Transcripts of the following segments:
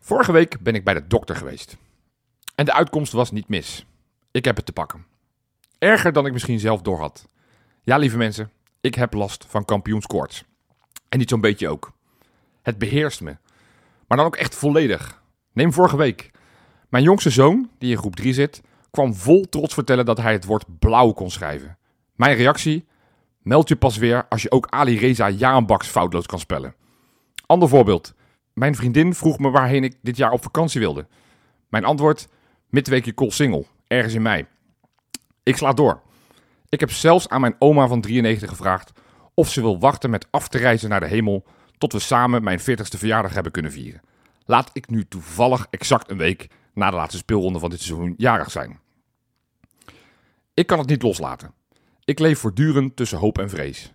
Vorige week ben ik bij de dokter geweest. En de uitkomst was niet mis. Ik heb het te pakken. Erger dan ik misschien zelf doorhad. Ja, lieve mensen, ik heb last van kampioenskoorts. En niet zo'n beetje ook. Het beheerst me. Maar dan ook echt volledig. Neem vorige week. Mijn jongste zoon, die in groep 3 zit, kwam vol trots vertellen dat hij het woord blauw kon schrijven. Mijn reactie? Meld je pas weer als je ook Ali Reza Jaanbaks foutloos kan spellen. Ander voorbeeld. Mijn vriendin vroeg me waarheen ik dit jaar op vakantie wilde. Mijn antwoord: midweekje Koolsingel, ergens in mei. Ik sla door. Ik heb zelfs aan mijn oma van 93 gevraagd of ze wil wachten met af te reizen naar de hemel tot we samen mijn 40ste verjaardag hebben kunnen vieren. Laat ik nu toevallig exact een week na de laatste speelronde van dit seizoen jarig zijn. Ik kan het niet loslaten. Ik leef voortdurend tussen hoop en vrees.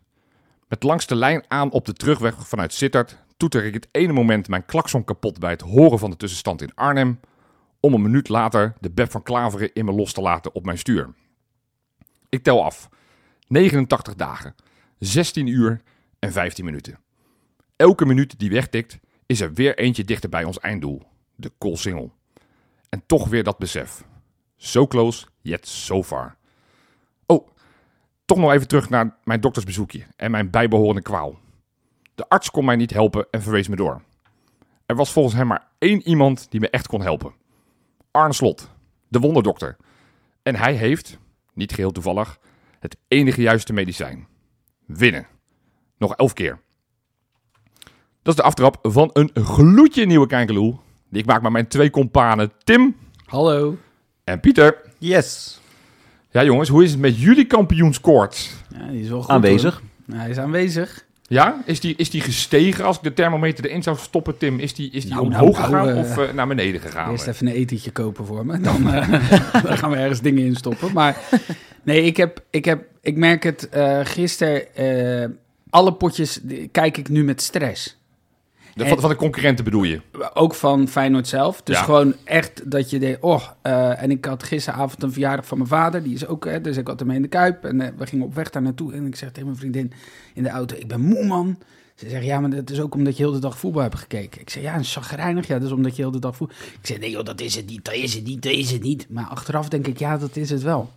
Met langs de lijn aan op de terugweg vanuit Sittard toeter ik het ene moment mijn klakson kapot bij het horen van de tussenstand in Arnhem, om een minuut later de Beb van Klaveren in me los te laten op mijn stuur. Ik tel af. 89 dagen, 16 uur en 15 minuten. Elke minuut die wegtikt, is er weer eentje dichter bij ons einddoel, de Koolsingel. En toch weer dat besef. So close, yet so far. Oh, toch nog even terug naar mijn doktersbezoekje en mijn bijbehorende kwaal. De arts kon mij niet helpen en verwees me door. Er was volgens hem maar één iemand die me echt kon helpen. Arne Slot, de wonderdokter. En hij heeft, niet geheel toevallig, het enige juiste medicijn. Winnen. Nog elf keer. Dat is de aftrap van een gloedje nieuwe Kijkeloel. Die ik maak met mijn twee companen Tim Hallo. en Pieter. Yes. Ja jongens, hoe is het met jullie kampioenskoorts? Ja, die is wel goed, Aanwezig. hij is aanwezig. Ja, is die, is die gestegen als ik de thermometer erin zou stoppen, Tim? Is die, is die Nou, omhoog nou, gegaan nou, of eh, naar beneden gegaan? Eerst even een etentje kopen voor me. Dan, eh, dan gaan we ergens dingen in stoppen. Maar nee, ik, heb, ik, heb, ik merk het gisteren. eh, alle potjes kijk ik nu met stress. De, van, van de concurrenten bedoel je? Ook van Feyenoord zelf. Dus Ja. gewoon echt dat je denkt, oh, eh, en ik had gisteravond een verjaardag van mijn vader. Die is ook, hè, dus ik had hem in de Kuip. En eh, we gingen op weg daar naartoe. En ik zeg tegen mijn vriendin in de auto, ik ben moe man. Ze zegt, ja, maar dat is ook omdat je heel de dag voetbal hebt gekeken. Ik zeg, ja, een chagrijnig. Ja, dat is omdat je heel de dag voetbal... Ik zeg, nee joh, dat is het niet, dat is het niet, dat is het niet. Maar achteraf denk ik, ja, dat is het wel.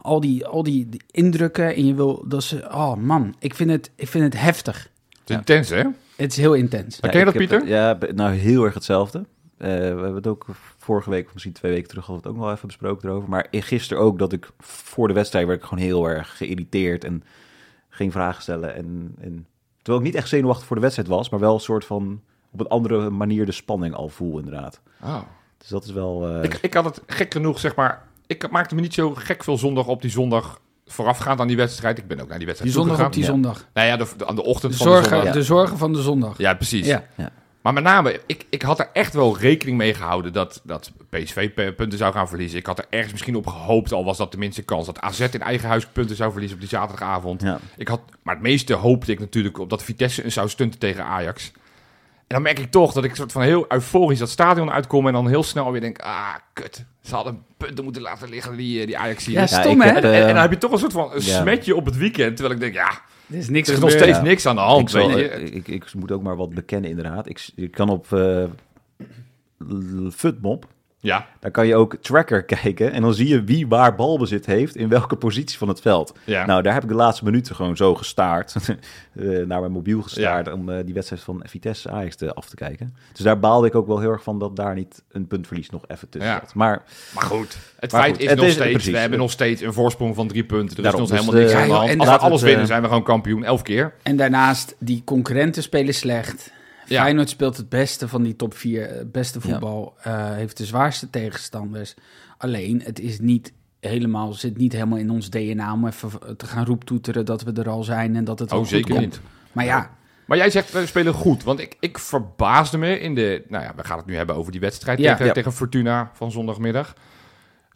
Al die, al die, die indrukken en je wil, dat ze, oh man, ik vind het, ik vind het heftig. Het is intens, hè? Het is heel intens. Herken je dat, Pieter? het- ja, nou heel erg hetzelfde. Eh, we hebben het ook vorige week, of misschien twee weken terug, hadden we het ook nog even besproken erover. Maar gisteren ook dat ik voor de wedstrijd werd ik gewoon heel erg geïrriteerd en ging vragen stellen. En, en, terwijl ik niet echt zenuwachtig voor de wedstrijd was, maar wel een soort van op een andere manier de spanning al voel inderdaad. Oh. Dus dat is wel... eh, Ik, ik had het gek genoeg, zeg maar... Ik maakte me niet zo gek veel zondag op die zondag voorafgaand aan die wedstrijd. Ik ben ook naar die Die wedstrijd zondag op die Ja. zondag. Nou ja, de, de- aan de ochtend De van de zorgen, zondag. de zorgen van de zondag. Ja, precies. Ja. Maar met name, ik, ik had er echt wel rekening mee gehouden dat, dat PSV punten zou gaan verliezen. Ik had er ergens misschien op gehoopt, al was dat de minste kans, dat AZ in eigen huis punten zou verliezen op die zaterdagavond. ja. Ik had, maar het meeste hoopte ik natuurlijk op dat Vitesse een zou stunten tegen Ajax. En dan merk ik toch dat ik soort van heel euforisch dat stadion uitkom en dan heel snel weer denk, ah, kut. Ze hadden punten moeten laten liggen, die, eh, die ajax Ja, Ja, stom ik hè? heb, en, eh, en, dan heb je toch een soort van een ja. smetje op het weekend, terwijl ik denk, ja, Er is niks er is nog steeds Ja. niks aan de Ik, hand. zal- weet je. eh, ik, ik moet ook maar wat bekennen inderdaad. Ik, ik kan op eh Futmob, Ja, daar kan je ook tracker kijken en dan zie je wie waar balbezit heeft in welke positie van het veld. ja. Nou, daar heb ik de laatste minuten gewoon zo gestaard, eh, naar mijn mobiel gestaard, om eh, die wedstrijd van Vitesse Ajax te, af te kijken. Dus daar baalde ik ook wel heel erg van dat daar niet een puntverlies nog even tussen Ja. zat. Maar Maar goed, het Maar feit goed, is het nog is- steeds, precies. we hebben nog steeds een voorsprong van drie punten. Er Daarom, is ons dus helemaal niks de- aan de hand. Ja, en Als we alles het, winnen, eh, zijn we gewoon kampioen, elf keer. En daarnaast, die concurrenten spelen slecht. Ja. Feyenoord speelt het beste van die top 4, beste voetbal. eh, heeft de zwaarste tegenstanders. Alleen, het is niet helemaal, zit niet helemaal in ons DNA om even te gaan roeptoeteren dat we er al zijn en dat het Oh, zeker komt. niet. Maar ja, Maar jij zegt, we spelen goed. Want ik, ik verbaasde me in de... Nou ja, we gaan het nu hebben over die wedstrijd Ja. tegen, tegen Fortuna van zondagmiddag.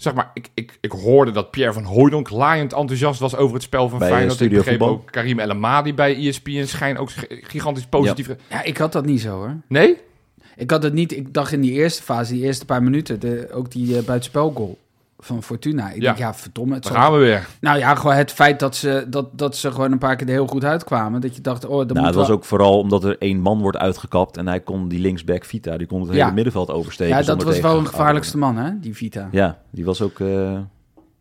Zeg maar, ik, ik, ik hoorde dat Pierre van Hooydonk laaiend enthousiast was over het spel van Bij, eh, Feyenoord. Ik Studio begreep Voetbal. ook Karim El Amadi bij ESPN schijn ook gigantisch positief. ja, ik had dat niet zo hoor. Nee? Ik had het niet, ik dacht in die eerste fase, die eerste paar minuten, de, ook die eh, buitenspelgoal van Fortuna. Ik Ja. denk, ja, verdomme. Het Daar zal- gaan we weer. Nou ja, gewoon het feit dat ze, dat, dat ze gewoon een paar keer er heel goed uitkwamen. Dat je dacht, oh, dat Nou, moet het was wel- ook vooral omdat er één man wordt uitgekapt en hij kon die linksback Vita, die kon het Ja. hele middenveld oversteken. Ja, dat was wel een gevaarlijkste man, hè, die Vita. Ja, die was ook... eh,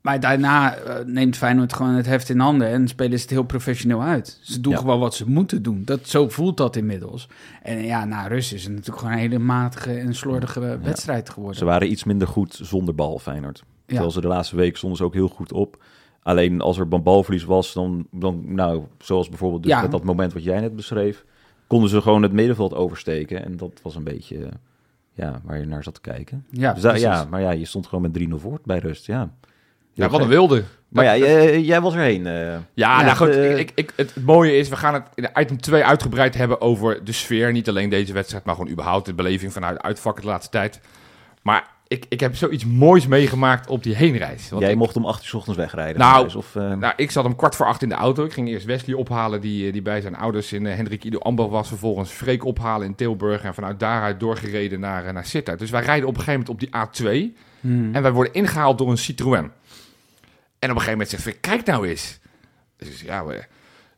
Maar daarna eh, neemt Feyenoord gewoon het heft in handen en spelen ze het heel professioneel uit. Ze doen Ja. gewoon wat ze moeten doen. Dat, zo voelt dat inmiddels. En ja, na rust is het natuurlijk gewoon een hele matige en slordige wedstrijd geworden. Ze waren iets minder goed zonder bal, Feyenoord. Ja. Terwijl ze de laatste week stonden ze ook heel goed op. Alleen als er balverlies was, dan, dan nou, zoals bijvoorbeeld dus Ja. met dat moment wat jij net beschreef, konden ze gewoon het middenveld oversteken. En dat was een beetje, eh, ja, waar je naar zat te kijken. Ja, Dus daar- ja, maar ja, je stond gewoon met 3-0 voor bij rust, ja. Ja, wat een wilde. Maar ja, jij, jij was erheen. eh. Ja, Ja, nou goed, eh, ik, ik, het, het mooie is, we gaan het in item 2 uitgebreid hebben over de sfeer. Niet alleen deze wedstrijd, maar gewoon überhaupt de beleving vanuit de uitvakken de laatste tijd. Maar ik, ik heb zoiets moois meegemaakt op die heenreis. Want jij ik, mocht om 8 uur 's ochtends wegrijden. Nou, of, eh, nou, ik zat om kwart voor acht in de auto. Ik ging eerst Wesley ophalen, die, eh, die bij zijn ouders in uh, Hendrik Ido Ambo was. Vervolgens Freek ophalen in Tilburg en vanuit daaruit doorgereden naar, eh, naar Sittard. Dus wij rijden op een gegeven moment op die A2. Hmm. En wij worden ingehaald door een Citroën. En op een gegeven moment zegt Freek, kijk nou eens. Dus ja, we- er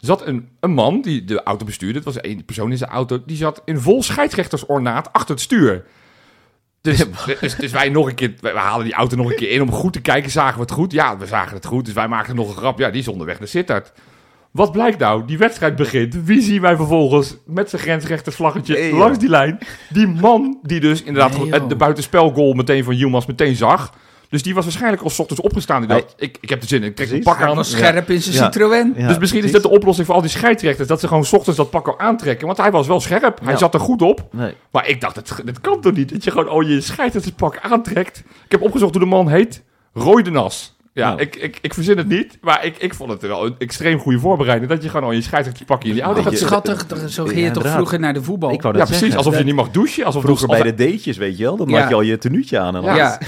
zat een, een man die de auto bestuurde. Het was één persoon in zijn auto. Die zat in vol scheidsrechtersornaat achter het stuur. Dus, dus, dus wij nog een keer, we halen die auto nog een keer in om goed te kijken. Zagen we het goed? Ja, we zagen het goed. Dus wij maakten nog een grap. Ja, die is onderweg naar Sittard. Wat blijkt nou? Die wedstrijd begint. Wie zien wij vervolgens met zijn grensrechtersvlaggetje Nee, langs die lijn? Die man die dus inderdaad Nee, de buitenspelgoal meteen van Yilmaz meteen zag. Dus die was waarschijnlijk al 's ochtends opgestaan. Die dacht, ik, ik heb de zin in. Ik trek Precies. pak aan. was scherp in zijn Ja. Citroën. ja, dus misschien is dit de oplossing voor al die scheidsrechters. Dat ze gewoon 's ochtends dat pak al aantrekken. Want hij was wel scherp. Hij Ja. zat er goed op. Nee. Maar ik dacht, dat, dat kan toch niet? Dat je gewoon oh, je scheidsrechterspak aantrekt. Ik heb opgezocht hoe de man heet. Roy de Nas. Ja, Nou. ik, ik, ik verzin het niet. Maar ik, ik vond het wel een extreem goede voorbereiding. Dat je gewoon al je scheidsrechterspakje in die auto Oh, gaat zitten. schattig. Zo Ja, ging je toch vroeger naar de voetbal? Ik wou Ja, precies. zeggen. Alsof je niet mag douchen. Alsof Vroeger bij de datejes, weet je wel, dan Ja. maak je al je tenuutje aan. En dan ja,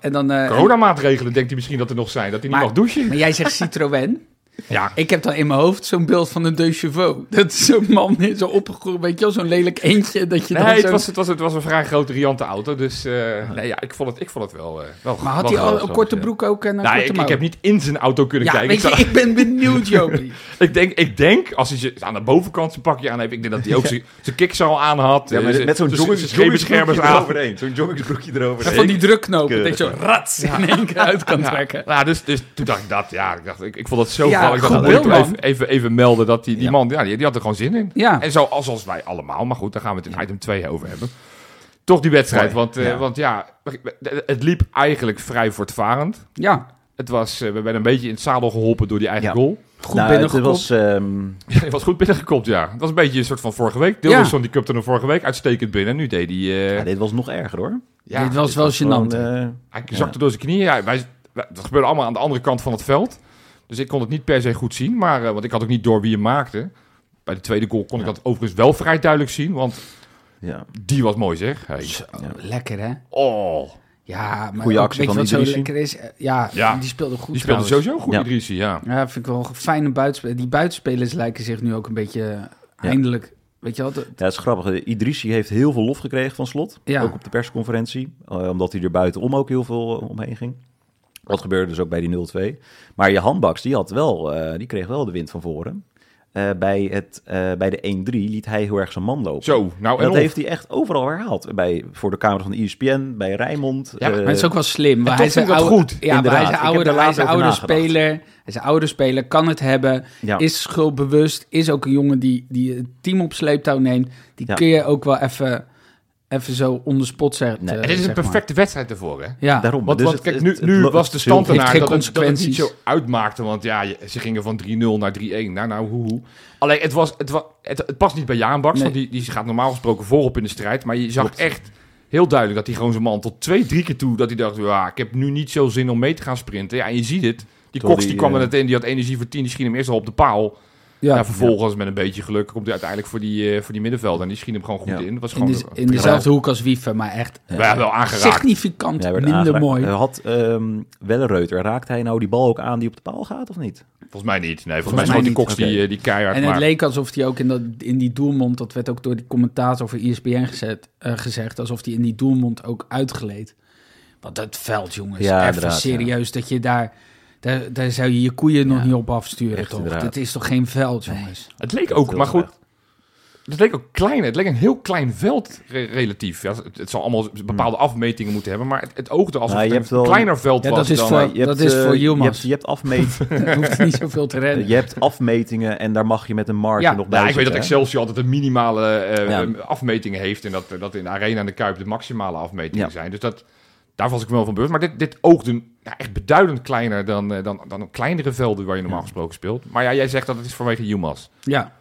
en dan... eh, Coronamaatregelen denkt hij misschien dat er nog zijn. Dat hij niet Maar- mag douchen. maar jij zegt Citroën. Ja, Ik heb dan in mijn hoofd zo'n beeld van een De Chevaux. Dat is zo'n man, zo opgegroeid, weet je wel, zo'n lelijk eentje. Dat je dan nee, het zo- was, het, was, het was een vrij grote riante auto. Dus eh, nee, ja, ik, vond het, ik vond het wel, eh, wel Maar had wel hij al een korte ja. broek ook en een Nou, korte ik, ik heb niet in zijn auto kunnen Ja, kijken. weet je, Ik ik ben benieuwd, Jopie. Ik denk, ik denk, als hij ze aan de bovenkant zijn pakje aan heeft, ik denk dat hij ook zijn zijn kicks al aan had. Ja, eh, met, zijn- met zo'n joggingsbroekje aan. eroverheen. Zo'n joggingsbroekje eroverheen. En van die drukknopen, dat je zo rats in één keer uit kan trekken. Ja, dus, dus toen dacht ik dat, ja, ik, dacht, ik, ik vond het zo Ja. Ik dacht, dat even, even, even melden dat die, die Ja. man, ja, die, die had er gewoon zin in. Ja. En zo als, als wij allemaal, maar goed, daar gaan we het in item 2 over hebben. Toch die wedstrijd, want, eh, ja. want ja, het liep eigenlijk vrij voortvarend. Ja, Het was, eh, we werden een beetje in het zadel geholpen door die eigen Ja. goal. goed nou, het binnengekomen. was, ehm, Ja, hij was goed binnengekomen, ja. Het was een beetje een soort van vorige week. Dilderson, die cupte er vorige week uitstekend binnen. Nu deed hij... eh, ja, dit was nog erger hoor. ja, Dit was wel Gewoon, gênant. Hij zakte door zijn knieën. Ja, wij, wij- dat gebeurde allemaal aan de andere kant van het veld. Dus ik kon het niet per se goed zien. Maar, eh, want ik had ook niet door wie hem maakte. Bij de tweede goal kon ik dat overigens wel vrij duidelijk zien. Want ja. die was mooi zeg. Hey. Zo, Ja. lekker hè? Oh, Ja, maar Goeie actie weet je van wat zo lekker is? Eh, Ja, Ja. die speelde goed die speelde trouwens. sowieso goed, Ja. Idrissi. Ja. Ja, vind ik wel een fijne buitenspelers. Die buitenspelers lijken zich nu ook een beetje eh, eindelijk... Weet je wat? Ja, het is grappig. Idrissi heeft heel veel lof gekregen van Slot. Ja. Ook op de persconferentie. omdat hij er buitenom ook heel veel omheen ging. Wat gebeurde dus ook bij die 0-2. Maar je handbaks, die, had wel, eh, die kreeg wel de wind van voren. Eh, bij, het, eh, bij de 1-3 liet hij heel erg zijn man lopen. Zo, nou En dat of. heeft hij echt overal herhaald. Bij, voor de camera van de ESPN, bij Rijnmond. Ja, maar Maar het is ook wel slim. maar hij is een dat oude, goed, Ja, maar hij is een oude, hij is een oude speler. Hij is een oude speler, kan het hebben. ja. Is schuldbewust. Is ook een jongen die, die het team op sleeptouw neemt. Die Ja. kun je ook wel even, even zo onder spot zetten. Nee, eh, dit is een maar. perfecte wedstrijd ervoor, hè? Ja, Daarom. Want, Dus want het- kijk, het- nu, het nu was de het stand ernaar dat, het- dat het niet zo uitmaakte. Want ja, ze gingen van 3-0 naar 3-1. Nou, nou, hoe, hoe. Alleen, het, was, het, was, het, het past niet bij Jaan Baks. Nee. Want die, die gaat normaal gesproken voorop in de strijd. Maar je zag Klopt. echt heel duidelijk dat hij gewoon zijn man tot twee, drie keer toe... dat hij dacht, ja, ik heb nu niet zo zin om mee te gaan sprinten. Ja, en je ziet het. Die Cox die die, kwam er eh, net in, die had energie voor 10. Die schiet hem eerst al op de paal. Ja. Ja, vervolgens met een beetje geluk komt hij uiteindelijk voor die, eh, voor die middenvelder. En die schiet hem gewoon goed Ja. in. Dat was in, gewoon de, in dezelfde hoek als Wiefer, maar echt We hebben wel aangeraakt. significant minder aangeraakt. mooi. Had ehm Wellereuter, raakt hij nou die bal ook aan die op de paal gaat of niet? Volgens mij niet. Nee, volgens, Volgens mij schoot die niet. Cox die, eh, die keihard. En het maar- leek alsof hij ook in, dat, in die doelmond, dat werd ook door die commentator voor E ESPN gezet, eh, gezegd, alsof hij in die doelmond ook uitgleed. Want het veld, jongens. Ja, even serieus dat je daar... Daar, daar zou je je koeien nog niet op afsturen, echt toch? inderdaad. Dit is toch geen veld, jongens? Het leek ook, maar goed, het leek ook klein. Het leek een heel klein veld re- relatief. Ja, het, het zal allemaal bepaalde afmetingen moeten hebben, maar het, het oogde alsof Nou, je het hebt een wel- kleiner veld Ja, was dat is dan... voor- je dat hebt, is eh, voor je Yilmaz. hebt, je hebt afmeet, Dan hoeft niet zoveel te rennen. je hebt afmetingen en daar mag je met een marge Ja. nog bij Ja, ik weet dat zitten, hè? Excelsior altijd een minimale eh, Ja. eh, afmetingen heeft en dat, dat in de Arena en de Kuip de maximale afmetingen Ja. zijn. Dus dat, daar was ik wel van bewust. Maar dit, dit oogde ja, echt beduidend kleiner dan, eh, dan, dan kleinere velden waar je normaal Ja. gesproken speelt. Maar ja, jij zegt dat het is vanwege Jumas. Ja.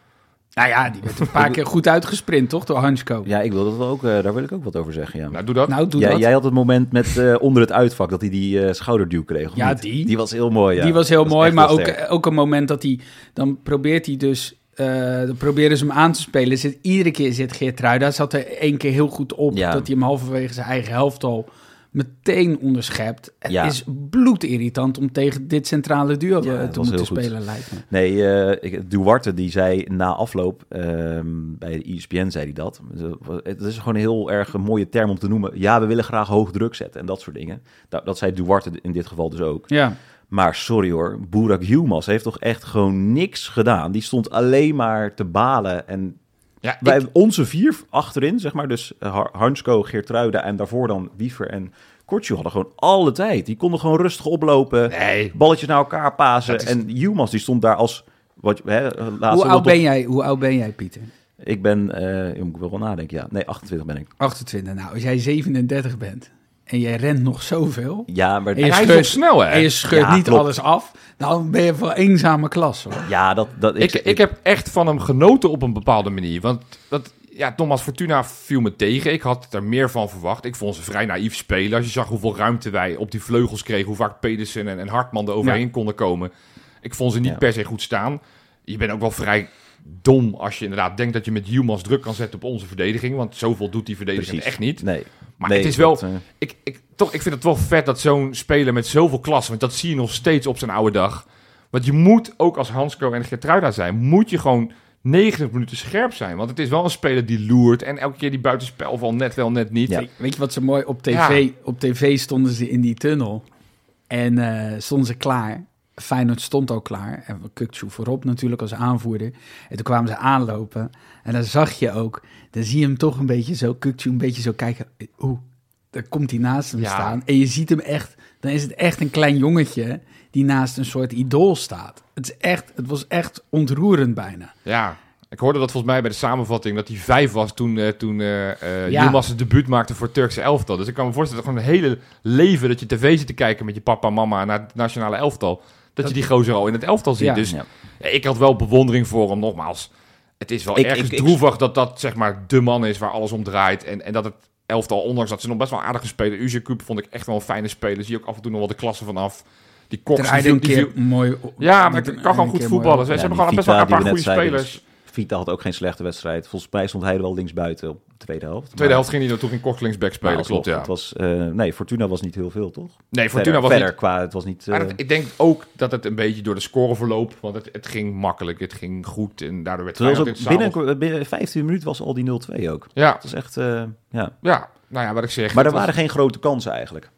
Nou ja, die werd een paar keer goed uitgesprint, toch? Door Hansko. Ja, ik wil dat wel ook, eh, daar wil ik ook wat over zeggen, ja. Nou, doe dat. Nou, doe Jij- dat. Jij had het moment met eh, onder het uitvak dat hij die eh, schouderduw kreeg. Ja, niet? die. Die was heel mooi, ja. Die was heel Dat mooi, maar ook, sterk. ook een moment dat hij... Dan probeert hij dus... eh, dan proberen ze hem aan te spelen. Zit, iedere keer zit Geertruida. Zat er één keer heel goed op. Ja. Dat hij hem halverwege zijn eigen helft al meteen onderschept. Het Ja. is bloedirritant om tegen dit centrale duo Ja, eh, te moeten goed. spelen, lijkt me. Nee, eh, Duarte die zei na afloop, ehm, bij de ESPN zei hij dat. Het is gewoon een heel erg een mooie term om te noemen. Ja, we willen graag hoog druk zetten en dat soort dingen. Dat, dat zei Duarte in dit geval dus ook. Ja. Maar sorry hoor, Burak Yilmaz heeft toch echt gewoon niks gedaan. Die stond alleen maar te balen en Ja, wij, ik- onze vier achterin, zeg maar, dus eh, Hansko, Geertruida en daarvoor dan Wiever en Kortje hadden gewoon alle tijd. Die konden gewoon rustig oplopen, nee, balletjes naar elkaar pasen. Is- En Yilmaz die stond daar als... Wat, hè, laatst Hoe oud, ben jij, hoe oud ben jij, Pieter? Ik ben, eh, je moet wel nadenken, ja. Nee, 28 ben ik. 28. Nou, als jij 37 bent en jij rent nog zoveel... Ja, maar En je hij is scheurt- snel, hè? en je scheurt Ja, niet klopt. alles af... dan ben je van eenzame klas, hoor. ja, dat... dat Ik, ik heb echt van hem genoten op een bepaalde manier. Want dat, ja, Thomas Fortuna viel me tegen. Ik had er meer van verwacht. Ik vond ze vrij naïef spelen. Als je zag hoeveel ruimte wij op die vleugels kregen, hoe vaak Pedersen en, en Hartman er overheen Ja. konden komen. Ik vond ze niet Ja. per se goed staan. Je bent ook wel vrij dom als je inderdaad denkt dat je met Humans druk kan zetten op onze verdediging. Want zoveel doet die verdediging Precies. echt niet. Nee. Maar Nee, het is wel, dat, eh, ik, ik, toch, ik vind het wel vet dat zo'n speler met zoveel klasse, want dat zie je nog steeds op zijn oude dag. Want je moet ook als Hansco en Gertruida zijn, moet je gewoon 90 minuten scherp zijn. Want het is wel een speler die loert en elke keer die buitenspelval net wel, net niet. Ja. Weet- Weet je wat zo mooi? Op tv, op tv stonden ze in die tunnel. En eh, stonden ze klaar. Feyenoord stond ook klaar. En Kukcu voorop natuurlijk als aanvoerder. En toen kwamen ze aanlopen. En dan zag je ook... Dan zie je hem toch een beetje zo... Kukcu een beetje zo kijken. Oeh, daar komt hij naast hem Ja. staan. En je ziet hem echt... Dan is het echt een klein jongetje... die naast een soort idool staat. Het, is echt, het was echt ontroerend bijna. Ja, ik hoorde dat volgens mij bij de samenvatting dat hij vijf was toen, eh toen Ja. Yilmaz het debuut maakte voor het Turkse elftal. Dus ik kan me voorstellen, dat gewoon een hele leven dat je tv zit te kijken met je papa en mama naar het nationale elftal. Dat, je die gozer al in het elftal ziet. Ja. Dus ja. Ik had wel bewondering voor hem, nogmaals. Het is wel Ik- ergens ik- ik- droevig dat dat zeg maar de man is waar alles om draait. En, en dat het elftal, ondanks dat ze nog best wel aardige spelen. Uze Kuip vond ik echt wel een fijne speler. Zie je ook af en toe nog wel de klasse vanaf. Die Cox, die een die keer viel- mooi... op- Ja, maar ik kan gewoon goed voetballen. Ze hebben gewoon best wel een paar goede spelers. Vita had ook geen slechte wedstrijd. Volgens mij stond hij er wel linksbuiten op de tweede helft. Tweede Maar- helft ging hij naartoe in kort linksback maar spelen, alsnog, klopt ja. Het was, eh, nee, Fortuna was niet heel veel, toch? Nee, Fortuna verder, was verder niet... qua, het was niet... Maar eh, het- ik denk ook dat het een beetje door de scoreverloop, want het, het ging makkelijk, het ging goed en daardoor werd het binnen, binnen 15 minuten was al die 0-2 ook. Ja, Het was echt, eh, ja. ja, nou ja, wat ik zeg. Maar er waren geen grote kansen eigenlijk.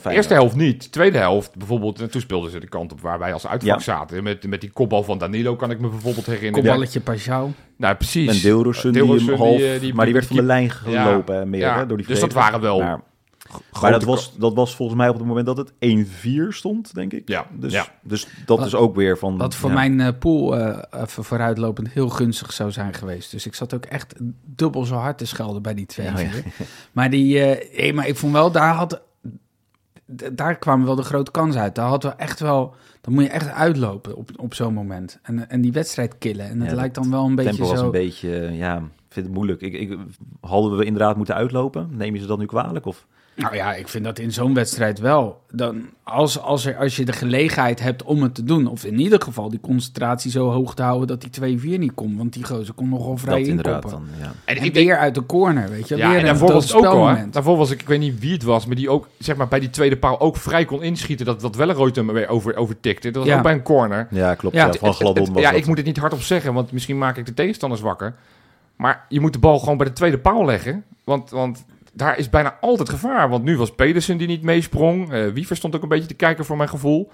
Van De eerste helft niet. Tweede helft bijvoorbeeld. En toen speelden ze de kant op waar wij als uitvak Ja. zaten. Met, met die kopbal van Danilo kan ik me bijvoorbeeld herinneren. Kopballetje Pajau. Nou, precies. En Deelrussen, die half... die, eh, die- maar die werd van de lijn gelopen meer, Ja. hè, door die Dus dat waren wel Maar, dat, was, dat was volgens mij op het moment dat het 1-4 stond, denk ik. Ja, Dus, ja. dus dat Wat- is ook weer van... Wat voor ja. mijn eh, pool eh, even vooruitlopend heel gunstig zou zijn geweest. Dus ik zat ook echt dubbel zo hard te schelden bij die twee. Ja, ja. Maar, die, eh, hey, maar ik vond wel, daar, had, daar kwamen wel de grote kansen uit. Daar had wel echt wel, dan moet je echt uitlopen op, op zo'n moment. En, en die wedstrijd killen. En het Ja, lijkt dat dan wel een beetje tempo was zo... een beetje, ja, ik vind het moeilijk. Ik, ik, hadden we inderdaad moeten uitlopen? Neem je ze dat nu kwalijk? Of? Nou ja, ik vind dat in zo'n wedstrijd wel. Dan, als, als, er, als je de gelegenheid hebt om het te doen, of in ieder geval die concentratie zo hoog te houden dat die 2-4 niet komt. Want die gozer kon nogal vrij dat inderdaad inkoppen. dan, ja. En En ik denk, weer uit de corner, weet je. ja, weer en daarvoor was het ook al. Daarvoor was ik, ik weet niet wie het was, maar die ook zeg maar, bij die tweede paal ook vrij kon inschieten. Dat, dat Welleroyd hem weer over, overtikte. Dat was Ja. ook bij een corner. Ja, klopt. Ja, Ja, van Het- het- Gladon het- was ja, dat. ik moet het niet hardop zeggen, want misschien maak ik de tegenstanders wakker. Maar je moet de bal gewoon bij de tweede paal leggen. Want, want daar is bijna altijd gevaar. Want nu was Pedersen die niet meesprong. Eh Wiever stond ook een beetje te kijken voor mijn gevoel.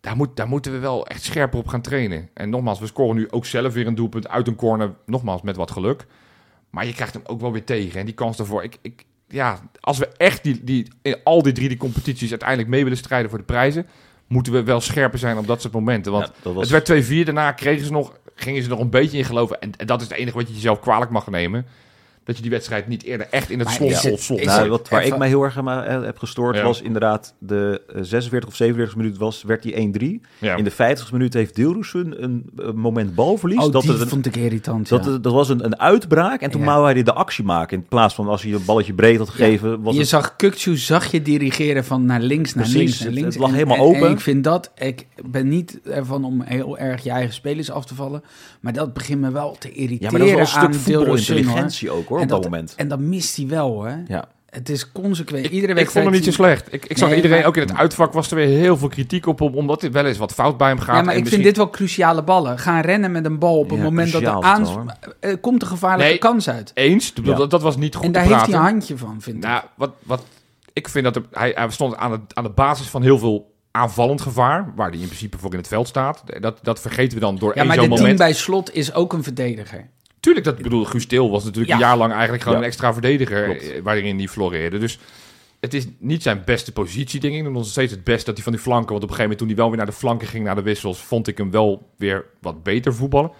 Daar, moet, daar moeten we wel echt scherper op gaan trainen. En nogmaals, we scoren nu ook zelf weer een doelpunt uit een corner. Nogmaals, met wat geluk. Maar je krijgt hem ook wel weer tegen. En die kans daarvoor. Ik, ik, ja, als we echt die, die, in al die drie die competities uiteindelijk mee willen strijden voor de prijzen. Moeten we wel scherper zijn op dat soort momenten. Want Ja, dat was, het werd 2-4. Daarna kregen ze nog, gingen ze nog een beetje in geloven. En, en dat is het enige wat je jezelf kwalijk mag nemen. Dat je die wedstrijd niet eerder echt in het Maar slot, is slot, het- slot. is nou, wat, waar even- ik mij heel erg aan eh, heb gestoord Ja. was inderdaad de eh, 46 of 47 minuut was, werd die 1-3. Ja. In de 50 minuut heeft Dilrosun een, een moment balverlies. Oh, dat die het vond ik irritant, dat, ja. het- dat was een, een uitbraak en toen Ja. wou hij de actie maken. In plaats van als hij een balletje breed had gegeven, was je het... zag Kukcu zag je dirigeren van naar links, naar Precies, links, naar het- links. het lag En- helemaal en- open. En ik vind dat, ik ben niet ervan om heel erg je eigen spelers af te vallen, maar dat begint me wel te irriteren Ja, maar dat was wel een aan stuk hoor. voetbalintelligentie ook hoor, En op dat, dat- moment. En dat mist hij wel, hè. Ja. Het is consequent. Ik, Iedere ik vond hem niet zo slecht. Ik, ik zag Nee, iedereen, maar- ook in het uitvak was er weer heel veel kritiek op hem. Omdat er wel eens wat fout bij hem gaat. Ja, maar En ik misschien- vind dit wel cruciale ballen. Gaan rennen met een bal op het Ja, moment dat er aan... het wel, eh, komt een gevaarlijke Nee. kans uit. Eens, Ja. dat, dat was niet goed En te daar heeft hij een handje van, vind ik. Nou, wat, wat ik vind dat er, hij, hij stond aan, het, aan de basis van heel veel aanvallend gevaar, waar hij in principe voor in het veld staat. Dat, dat vergeten we dan door ja, één maar zo'n de team moment. bij slot is ook een verdediger. Tuurlijk, dat ik bedoel, Guus Til was natuurlijk Ja. een jaar lang eigenlijk gewoon Ja. een extra verdediger, Klopt. eh, waarin hij floreerde. Dus het is niet zijn beste positie, denk ik. Het is nog steeds het best dat hij van die flanken, want op een gegeven moment toen hij wel weer naar de flanken ging, naar de wissels, vond ik hem wel weer wat beter voetballen.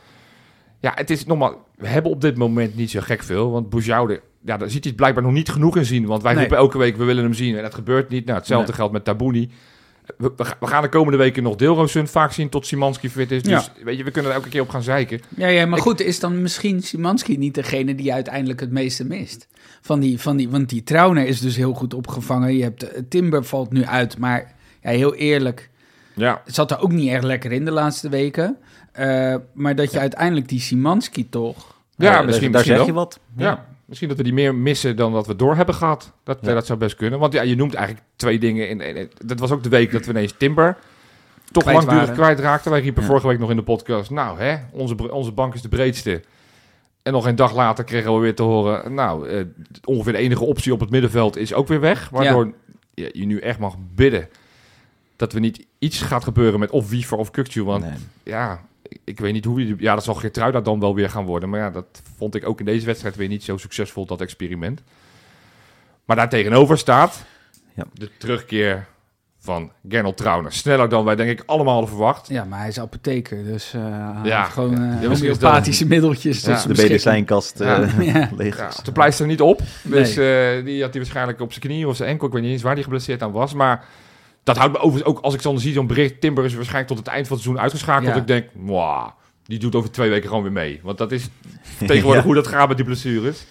Ja, het is nogmaals, we hebben op dit moment niet zo gek veel, want Boujoude, ja, daar ziet hij het blijkbaar nog niet genoeg in zien, want wij Nee. roepen elke week, we willen hem zien en dat gebeurt niet. Nou, hetzelfde Nee. geldt met Tabouni. We, we ga- we gaan de komende weken nog Deelroosun vaak zien tot Simanski fit is. Dus weet je, we kunnen er elke keer op gaan zeiken. Ja, ja maar Ik- goed, is dan misschien Simanski niet degene die uiteindelijk het meeste mist? Van die, van die, want die Trauner is dus heel goed opgevangen. Je hebt, eh, Timber valt nu uit, maar ja, heel eerlijk, Ja, het zat er ook niet erg lekker in de laatste weken. Eh, maar dat je uiteindelijk die Simanski toch... ja Eh, misschien, daar misschien zeg wel. je wat. Ja. Misschien dat we die meer missen dan dat we door hebben gehad. Dat, Ja. dat zou best kunnen. Want ja, je noemt eigenlijk twee dingen. In, in- in- dat was ook de week dat we ineens Timber toch Kwijt langdurig kwijtraakten. Wij riepen Ja. vorige week nog in de podcast... Nou, hè, onze, onze bank is de breedste. En nog een dag later kregen we weer te horen... Nou, eh, ongeveer de enige optie op het middenveld is ook weer weg. Waardoor je, je nu echt mag bidden... dat er niet iets gaat gebeuren met of Wiever of Kukcu. Want Nee. ja, ik, weet niet hoe... je- Ja, dat zal Geertruida dan wel weer gaan worden. Maar ja, dat vond ik ook in deze wedstrijd weer niet zo succesvol, dat experiment. Maar daar tegenover staat Ja. de terugkeer van Gernot Trauner. Sneller dan wij denk ik allemaal hadden verwacht. Ja, maar hij is apotheker, dus eh hij Ja. gewoon Ja, eh homeopathische middeltjes. Ja, tot de medicijnkast eh, Ja. leeg. Ja, de pleister niet op. Dus eh, die had hij waarschijnlijk op zijn knie of zijn enkel. Ik weet niet eens waar hij geblesseerd aan was. Maar dat houdt me overigens ook, als ik dan zie zo'n bericht... Timber is waarschijnlijk tot het eind van het seizoen uitgeschakeld. Ja. Dat ik denk, wow, die doet over twee weken gewoon weer mee. Want dat is tegenwoordig Ja. hoe dat gaat met die blessures.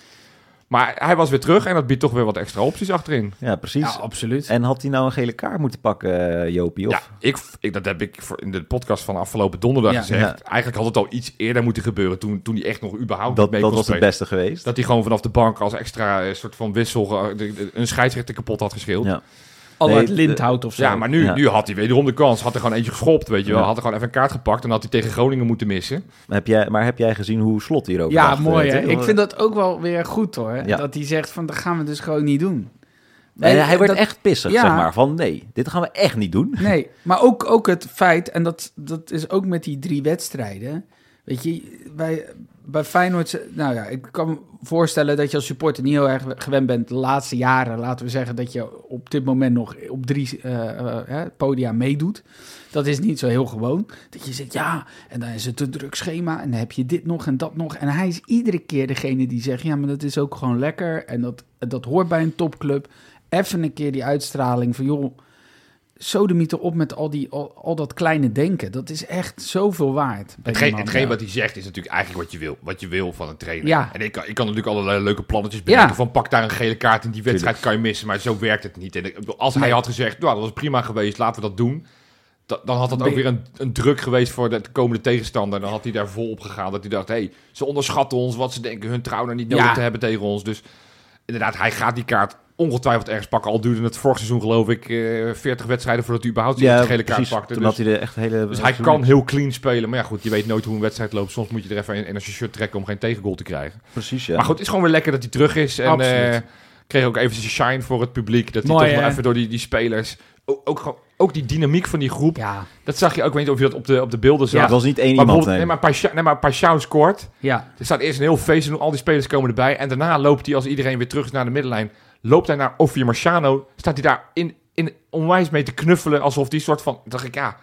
Maar hij was weer terug en dat biedt toch weer wat extra opties achterin. Ja, precies. Ja, absoluut. En had hij nou een gele kaart moeten pakken, eh, Jopie? Of? Ja, ik, ik, dat heb ik voor in de podcast van afgelopen donderdag Ja. gezegd. Ja. Eigenlijk had het al iets eerder moeten gebeuren toen, toen hij echt nog überhaupt dat niet mee dat kon was het beste geweest. Dat hij gewoon vanaf de bank als extra eh, soort van wissel de- een scheidsrechter kapot had geschild. Ja, Ja. Al Nee, Lindhout of zo. maar nu, Ja. nu had hij wederom de kans. Had er gewoon eentje geschopt, weet je wel. Ja. Had er gewoon even een kaart gepakt en had hij tegen Groningen moeten missen. Heb jij, maar heb jij gezien hoe Slot hierover Ja, dacht, mooi eh, hè. Ik vind dat ook wel weer goed hoor. Ja. Dat hij zegt van, dat gaan we dus gewoon niet doen. Nee, hij werd dat- echt pissig, Ja. zeg maar. Van nee, dit gaan we echt niet doen. Nee, maar ook, ook het feit, en dat, dat is ook met die drie wedstrijden. Weet je, bij, bij Feyenoord, ze- nou ja, ik kan me voorstellen dat je als supporter niet heel erg gewend bent de laatste jaren. Laten we zeggen dat je op dit moment nog op drie eh, eh, hè, podia meedoet. Dat is niet zo heel gewoon. Dat je zegt, ja, en dan is het een druk schema en dan heb je dit nog en dat nog. En hij is iedere keer degene die zegt, ja, maar dat is ook gewoon lekker. En dat, dat hoort bij een topclub. Even een keer die uitstraling van, joh, sodemieter op met al, die, al, al dat kleine denken. Dat is echt zoveel waard. Hetgeen, hetgeen wat hij zegt is natuurlijk eigenlijk wat je wil. Wat je wil van een trainer. Ja. En ik kan, ik kan natuurlijk allerlei leuke plannetjes bedenken. Ja. Van pak daar een gele kaart in die wedstrijd kan je missen. Maar zo werkt het niet. En als hij had gezegd, nou dat was prima geweest, laten we dat doen. da- dan had dat ook weer een, een druk geweest voor de komende tegenstander. Dan had hij daar vol op gegaan. Dat hij dacht, hé, hey, ze onderschatten ons. Wat ze denken hun trouw niet nodig Ja. te hebben tegen ons. Dus inderdaad, hij gaat die kaart ongetwijfeld ergens pakken. Al duurde het vorig seizoen geloof ik eh 40 wedstrijden voordat hij überhaupt Ja, de gele kaart precies. pakte. Toen Dus, had hij de echt hele... dus hij kan heel clean spelen. Maar ja goed, je weet nooit hoe een wedstrijd loopt. Soms moet je er even in, in als je shirt trekken om geen tegengoal te krijgen. Precies, ja. Maar goed, het is gewoon weer lekker dat hij terug is. En eh, Kreeg ook even zijn shine voor het publiek. Dat hij toch nog even door die, die spelers... Ook, ook, gewoon- ook die dynamiek van die groep. Ja, Dat zag je ook, ik weet niet of je dat op de, op de beelden zag. Het was niet één maar iemand, nee. nee, maar Paixão- nee, maar scoort. ja. Er staat eerst een heel feest en al die spelers komen erbij. En daarna loopt hij, als iedereen weer terug is naar de middenlijn... loopt hij naar Offier Marciano. Staat hij daar in, in onwijs mee te knuffelen. Alsof die soort van... dacht ik, ja,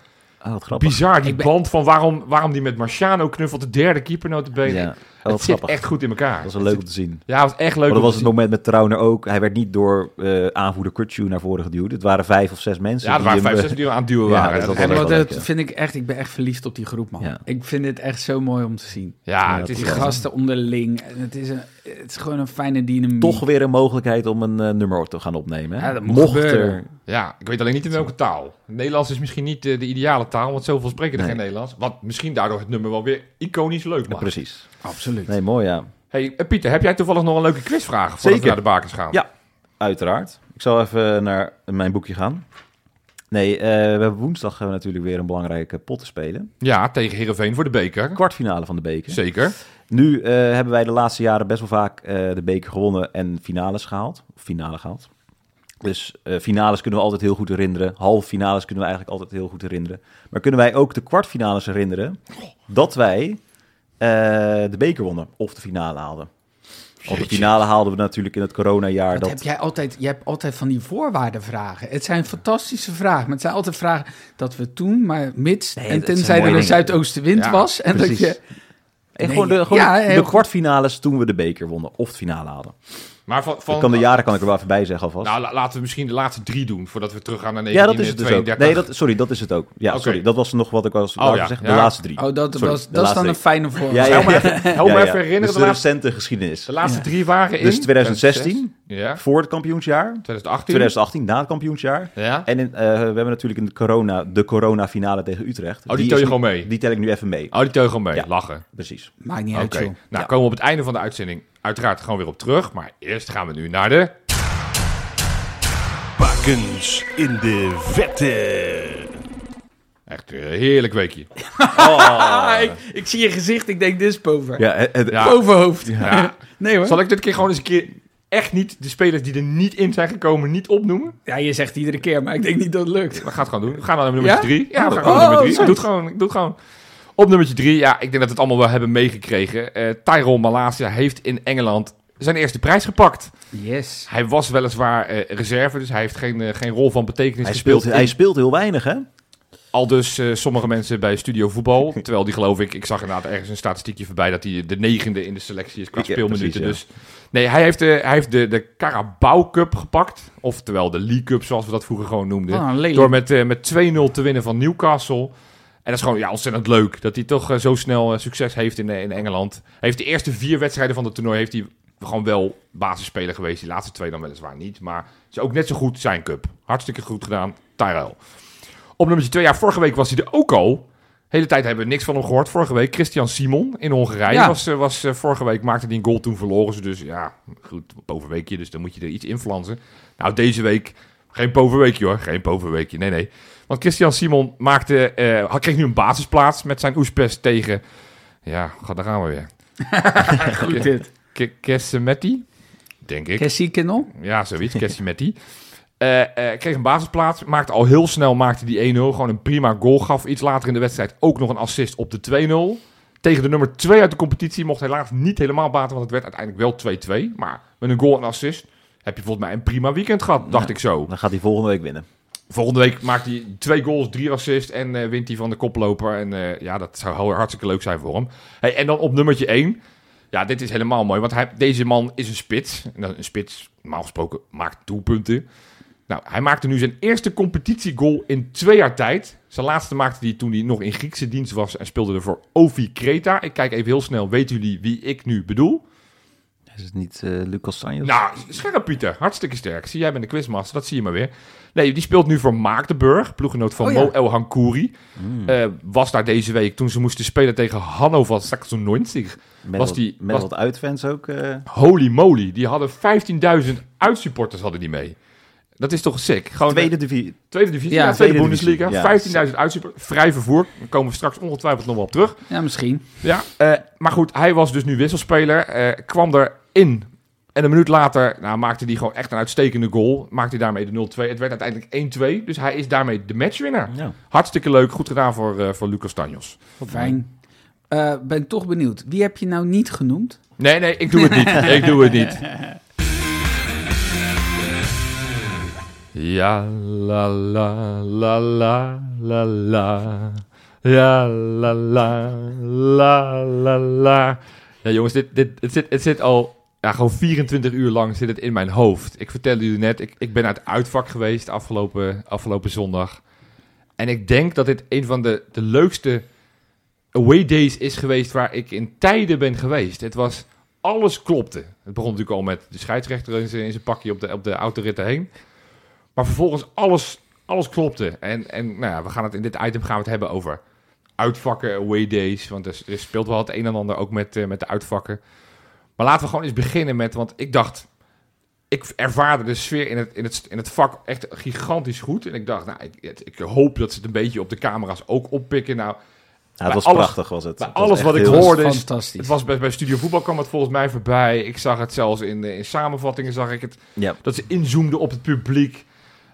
Oh, wat grappig. bizar. Die Ik ben- band van waarom, waarom die met Marciano knuffelt. De derde keeper notabene. Ja, het zit echt goed in elkaar. Dat was wel leuk om te zien. Ja, het was echt leuk Maar dat om was het moment met Trauner ook. Hij werd niet door eh, aanvoerder Kutsu naar voren geduwd. Het waren vijf of zes mensen. Ja, er waren vijf, eh, zes die aan het duwen Ja, waren. dat Dat en- leuk, dat ja. vind ik echt, ik ben echt verliefd op die groep, man. Ja. Ik vind het echt zo mooi om te zien. ja, Ja, het dat is Die gasten onderling. En het, is een, het is gewoon een fijne dynamiek. toch weer een mogelijkheid om een eh, nummer te gaan opnemen. hè? Ja, dat moet Mocht gebeuren. er... Ja, ik weet alleen niet in welke taal. Nederlands is misschien niet de ideale taal, want zoveel spreken er Nee. geen Nederlands. Wat misschien daardoor het nummer wel weer iconisch leuk maakt. precies. Absoluut. Nee, mooi ja. Hey, eh, Pieter, heb jij toevallig nog een leuke quizvraag voordat Zeker. we naar de bakens gaan? Ja. Uiteraard. Ik zal even naar mijn boekje gaan. Nee, eh, we hebben woensdag hebben we natuurlijk weer een belangrijke pot te spelen. Ja, tegen Heerenveen voor de beker. Kwartfinale van de beker. Zeker. Nu eh, hebben wij de laatste jaren best wel vaak eh, de beker gewonnen en finales gehaald. Of finale gehaald. Dus eh, finales kunnen we altijd heel goed herinneren. Halve finales kunnen we eigenlijk altijd heel goed herinneren. Maar kunnen wij ook de kwartfinales herinneren dat wij de beker wonnen of de finale haalden? Want de finale haalden we natuurlijk in het coronajaar. Dat Dat, heb jij altijd. Je hebt altijd van die voorwaardenvragen. Het zijn fantastische vragen. Maar het zijn altijd vragen dat we toen, maar mits Nee, en tenzij er een zuidoostenwind Ja, was. En dat je. en Nee, gewoon de, gewoon ja, de kwartfinales toen we de beker wonnen of de finale haalden. Maar van, van, Ik kan de jaren kan ik er wel even bij zeggen alvast. Nou, la- laten we misschien de laatste drie doen, voordat we terug gaan naar ja, dat is het dus ook. 1932. Nee, dat, sorry, dat is het ook. Ja, sorry, dat was nog wat ik was Oh, ja, zeggen. ja. De laatste drie. Oh, dat, Sorry, was, dat is dan een fijne voor. Ja, ja, ja. even, help me Ja, ja. even herinneren. Dus de, de laatste, recente geschiedenis. de laatste Ja. drie waren in... Dus 2016, Ja. voor het kampioensjaar. 2018. 2018, na het kampioensjaar. Ja. En in, eh, we hebben natuurlijk in de corona, de corona-finale tegen Utrecht. Oh, die tel je gewoon mee? Die tel ik nu even mee. Oh, die teugel mee. Ja. Lachen. Precies. Maakt niet uit. Nou, komen we op het einde van de uitzending uiteraard gewoon weer op terug. Maar eerst gaan we nu naar de... Bakens in de vette. Echt een heerlijk weekje. Ah, ik, ik zie je gezicht, ik denk, dit is Pover. Ja, het- het- Ja. Nee hoor. Zal ik dit keer gewoon eens een keer echt niet de spelers die er niet in zijn gekomen niet opnoemen? Ja, je zegt iedere keer, maar ik denk niet dat het lukt. We gaan het gewoon doen. We gaan naar nummer Ja? drie. Ja, we gaan Oh, gewoon naar nummer oh, drie. sorry. Doe het gewoon. Doe het gewoon. Op nummertje drie, ja, ik denk dat we het allemaal wel hebben meegekregen. Eh Tyrone Malasia heeft in Engeland zijn eerste prijs gepakt. Yes. Hij was weliswaar eh, reserve, dus hij heeft geen, eh, geen rol van betekenis hij, gespeeld. speelt, hij speelt heel weinig, hè? Al dus eh, sommige mensen bij Studio Voetbal. Terwijl die geloof ik, ik zag inderdaad ergens een statistiekje voorbij dat hij de negende in de selectie is qua Ik- ja, speelminuten. precies, Dus nee, hij heeft, de, hij heeft de, de Carabao Cup gepakt. Oftewel de League Cup, zoals we dat vroeger gewoon noemden. Ah. Door met, eh, met 2-0 te winnen van Newcastle. En dat is gewoon ja, ontzettend leuk. Dat hij toch eh, zo snel eh, succes heeft in, eh, in Engeland. Hij heeft de eerste vier wedstrijden van het toernooi heeft hij gewoon wel basisspeler geweest. Die laatste twee dan weliswaar niet. Maar is ook net zo goed zijn cup. Hartstikke goed gedaan, Tyrell. Op nummer 2, ja, vorige week was hij er ook al. De hele tijd hebben we niks van hem gehoord. Vorige week Christian Simon in Hongarije Ja. was, was vorige week maakte hij een goal toen verloren ze. Dus ja, goed, bovenweekje, dus dan moet je er iets in flansen. Nou, deze week geen bovenweekje hoor, geen bovenweekje, nee nee. Want Christian Simon maakte, eh, had- kreeg nu een basisplaats met zijn Oespes tegen, ja, ga- daar gaan we weer. Goed dit. Kessemetti, denk ik. Cassie Kinnel? Ja, zoiets. Kessie Eh eh, kreeg een basisplaats. Maakte al heel snel maakte die 1-0. Gewoon een prima goal. Gaf iets later in de wedstrijd ook nog een assist op de 2-0. Tegen de nummer 2 uit de competitie. Mocht helaas niet helemaal baten. Want het werd uiteindelijk wel 2-2. Maar met een goal en assist heb je volgens mij een prima weekend gehad. Dacht Ja. ik zo. Dan gaat hij volgende week winnen. Volgende week maakt hij twee goals, drie assists en eh, wint hij van de koploper. En eh, ja, dat zou hartstikke leuk zijn voor hem. Hey, en dan op nummertje 1. Ja, dit is helemaal mooi, want hij, deze man is een spits. En een spits, normaal gesproken, maakt doelpunten. Nou, hij maakte nu zijn eerste competitiegoal in twee jaar tijd. Zijn laatste maakte hij toen hij nog in Griekse dienst was en speelde er voor Ovi Kreta. Ik kijk even heel snel, weten jullie wie ik nu bedoel? Is het niet eh, Lucas Sanjes? Nou, scherp Pieter. Hartstikke sterk. Zie jij bent de quizmaster, dat zie je maar weer. Nee, die speelt nu voor Maagdenburg, ploeggenoot van Oh ja. Mo El Hankouri. Mm. Eh, was daar deze week toen ze moesten spelen tegen Hannover 96. met was wat, die- met was- wat uitfans ook. eh, Holy moly, die hadden 15.000 uitsupporters hadden die mee. Dat is toch sick? Gewoon tweede de divisie. tweede divisie, Ja, ja, tweede, tweede Bundesliga. divisie, ja. 15.000 uitsupporters, vrij vervoer. Daar komen we straks ongetwijfeld nog wel op terug. Ja, misschien. Ja, eh, maar goed, hij was dus nu wisselspeler. eh, kwam erin En een minuut later nou, maakte hij gewoon echt een uitstekende goal. Maakte hij daarmee de 0-2. Het werd uiteindelijk 1-2. Dus hij is daarmee de matchwinnaar. Ja. Hartstikke leuk. Goed gedaan voor, eh, voor Lucas Tanjos. Fijn. Eh, ben toch benieuwd. Wie heb je nou niet genoemd? Nee, nee, ik doe het niet. ik doe het niet. Ja, la, la, la, la, la, la. Ja, la, la, la, la, la. Ja, jongens, dit, dit, het, zit, het zit al ja, gewoon 24 uur lang zit het in mijn hoofd. Ik vertelde jullie net, ik, ik ben uit uitvak geweest afgelopen, afgelopen zondag. En ik denk dat dit een van de, de leukste away days is geweest waar ik in tijden ben geweest. Het was, alles klopte. Het begon natuurlijk al met de scheidsrechter in zijn, pakje op de, op de autoritten heen. Maar vervolgens alles, alles klopte. En, en nou ja, we gaan het in dit item gaan we het hebben over uitvakken, away days. Want er, er speelt wel het een en ander ook met, eh, met de uitvakken. Maar laten we gewoon eens beginnen met, want ik dacht, ik ervaarde de sfeer in het, in het, in het vak echt gigantisch goed. En ik dacht, nou, ik, ik hoop dat ze het een beetje op de camera's ook oppikken. Nou, Ja, het was alles- prachtig, was het. bij Het was alles wat ik hoorde is- fantastisch. het was bij, bij Studio Voetbal kwam het volgens mij voorbij. Ik zag het zelfs in, de- in samenvattingen, zag ik het. Ja. Dat ze inzoomden op het publiek.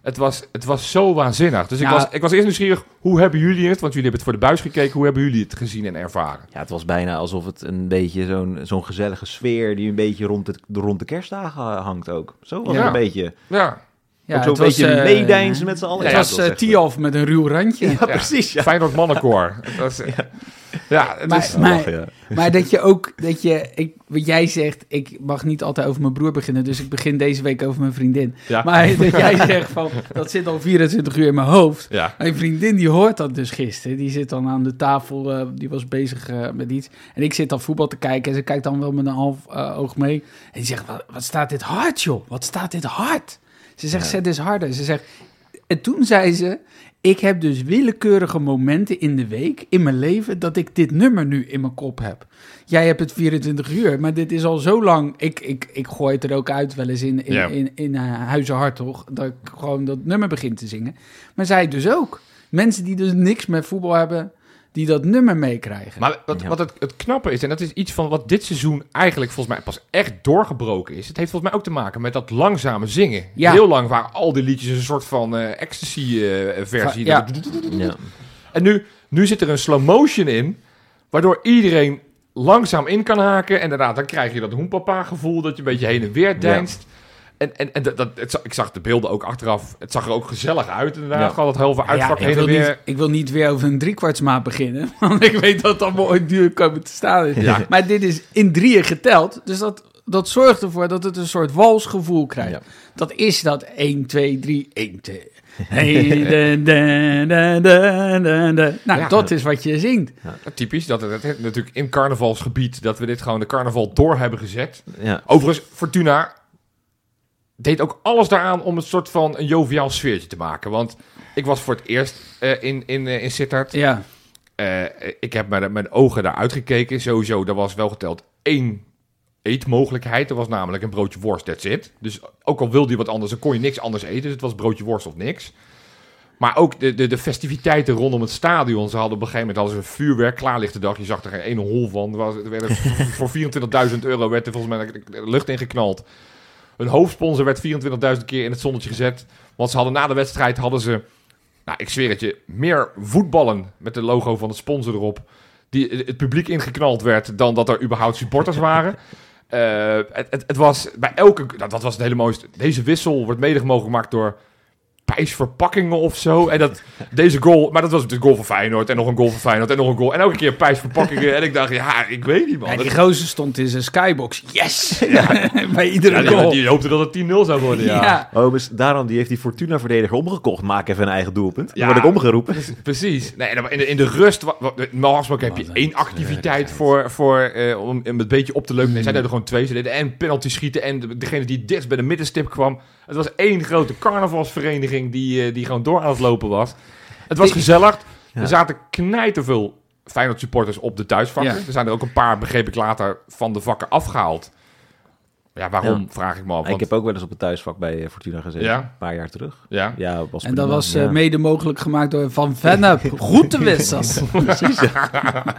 Het was, het was zo waanzinnig. Dus ik, was, ik was eerst nieuwsgierig, hoe hebben jullie het? Want jullie hebben het voor de buis gekeken. Hoe hebben jullie het gezien en ervaren? Ja, het was bijna alsof het een beetje zo'n zo'n gezellige sfeer die een beetje rond, het, rond de kerstdagen hangt ook. Zo was Ja. het een beetje. Ja, Ja, ook zo'n het was, beetje eh, meedijnsen met z'n allen. Het Ja, was dat eh, Tialf met een ruw randje. Ja, precies. Ja. Feyenoord mannenkoor. Was, ja. het Maar- is, maar- ja. Maar dat je ook, dat je, ik, wat jij zegt, ik mag niet altijd over mijn broer beginnen, dus ik begin deze week over mijn vriendin. ja. Maar dat jij zegt van, dat zit al 24 uur in mijn hoofd. ja. Mijn vriendin die hoort dat dus gisteren. Die zit dan aan de tafel, eh, die was bezig eh, met iets. En ik zit dan voetbal te kijken en ze kijkt dan wel met een half eh, oog mee. En die zegt, wat, wat staat dit hard joh, wat staat dit hard? Ze zegt, zet eens harder. Ze zegt, en toen zei ze, ik heb dus willekeurige momenten in de week, in mijn leven, dat ik dit nummer nu in mijn kop heb. Jij hebt het 24 uur, maar dit is al zo lang. Ik, ik, ik gooi het er ook uit wel eens in, in, Ja. in, in, eh, Huizen Hartog, dat ik gewoon dat nummer begin te zingen. Maar zij dus ook. Mensen die dus niks met voetbal hebben, die dat nummer meekrijgen. Maar wat, wat het, het knappe is, en dat is iets van wat dit seizoen eigenlijk volgens mij pas echt doorgebroken is. Het heeft volgens mij ook te maken met dat langzame zingen. Ja. Heel lang waren al die liedjes een soort van eh, ecstasy-versie. Ja. Ja. En nu, nu zit er een slow motion in, waardoor iedereen langzaam in kan haken. En inderdaad, dan krijg je dat hoenpapa gevoel dat je een beetje heen en weer deinst. En, en, en dat, dat, het, ik zag de beelden ook achteraf. Het zag er ook gezellig uit inderdaad. Ja. Gewoon dat heel veel Nou Ja, uitvak ik, wil weer. niet, ik wil niet weer over een driekwartsmaat beginnen. Want ik weet dat allemaal ooit duur komen te staan is. Ja. Maar dit is in drieën geteld. Dus dat, dat zorgt ervoor dat het een soort walsgevoel krijgt. Ja. Dat is dat 1, 2, 3, 1, 2. Hey, da, da, da, da, da, da. Nou, Ja. dat is wat je zingt. Ja, typisch, dat het, het- natuurlijk in carnavalsgebied, dat we dit gewoon de carnaval door hebben gezet. Ja. Overigens, Fortuna deed ook alles daaraan om een soort van een joviaal sfeertje te maken. Want ik was voor het eerst eh, in, in, eh, in Sittard. Ja, Eh, ik heb met mijn ogen daar uitgekeken. Sowieso, er was wel geteld één eetmogelijkheid. Er was namelijk een broodje worst, that's it. Dus ook al wilde je wat anders, dan kon je niks anders eten. Dus het was broodje worst of niks. Maar ook de, de, de festiviteiten rondom het stadion. Ze hadden op een gegeven moment hadden ze een vuurwerk, klaarlichte dag. Je zag er geen ene hol van. Er, was, er voor 24.000 euro werd er volgens mij de lucht ingeknald. Hun hoofdsponsor werd 24.000 keer in het zonnetje gezet. Want ze hadden na de wedstrijd hadden ze, nou ik zweer het je, meer voetballen met de logo van de sponsor erop. Die het publiek ingeknald werd dan dat er überhaupt supporters waren. Eh, het, het, het was bij elke, nou, dat was het hele mooiste. Deze wissel wordt mede mogelijk gemaakt door pijsverpakkingen of zo. En dat, deze goal, maar dat was de goal van Feyenoord en nog een goal van Feyenoord en nog een goal. En elke keer pijsverpakkingen. en ik dacht, ja, ik weet niet man. Ja, die gozer stond in zijn skybox. Yes! Bij iedere ja, die, goal. die hoopte dat het 10-0 zou worden, ja. ja. Oh, dus daarom die heeft die Fortuna-verdediger omgekocht. Maak even een eigen doelpunt. Dan Ja. word ik omgeroepen. Precies. Nee, en in, de, in de rust, normaal gesproken heb je Wat één activiteit voor, voor, eh, om hem een beetje op te leuken. Nee, zij deden er gewoon twee. Ze deden en penalty schieten en de- degene die dichtst bij de middenstip kwam. Het was één grote carnavalsvereniging die, eh, die gewoon door aan het lopen was. Het was gezellig. Ja. Er zaten knijterveel Feyenoord supporters op de thuisvakken. Ja. Er zijn er ook een paar, begreep ik later, van de vakken afgehaald. Ja, waarom, Ja. vraag ik me af. Ik heb ook wel eens op het thuisvak bij eh, Fortuna gezeten. Ja? Een paar jaar terug. ja. Ja, was En dat was eh, Ja. mede mogelijk gemaakt door Van Vennep. Goed te.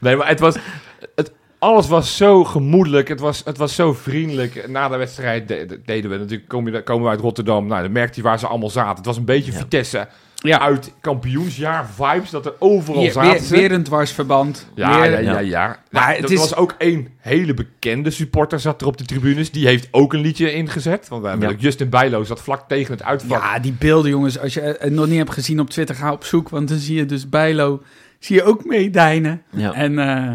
Nee, maar het was... Het, Alles was zo gemoedelijk. Het was, het was zo vriendelijk. Na de wedstrijd de- de- deden we natuurlijk, komen we, komen we uit Rotterdam. Nou, dan merkte je waar ze allemaal zaten. Het was een beetje Ja. Vitesse Ja. uit kampioensjaar vibes. Dat er overal zaten weer, weer een dwarsverband. Ja, Weer- ja, ja, Ja. ja. Maar Nou, het er is- was ook één hele bekende supporter zat er op de tribunes. Die heeft ook een liedje ingezet. Want we hebben Ja. ook Justin Bijlo zat vlak tegen het uitvak. Ja, die beelden, jongens. Als je het nog niet hebt gezien op Twitter, ga op zoek. Want dan zie je dus Bijlo, zie je ook meedijnen. Ja. En eh,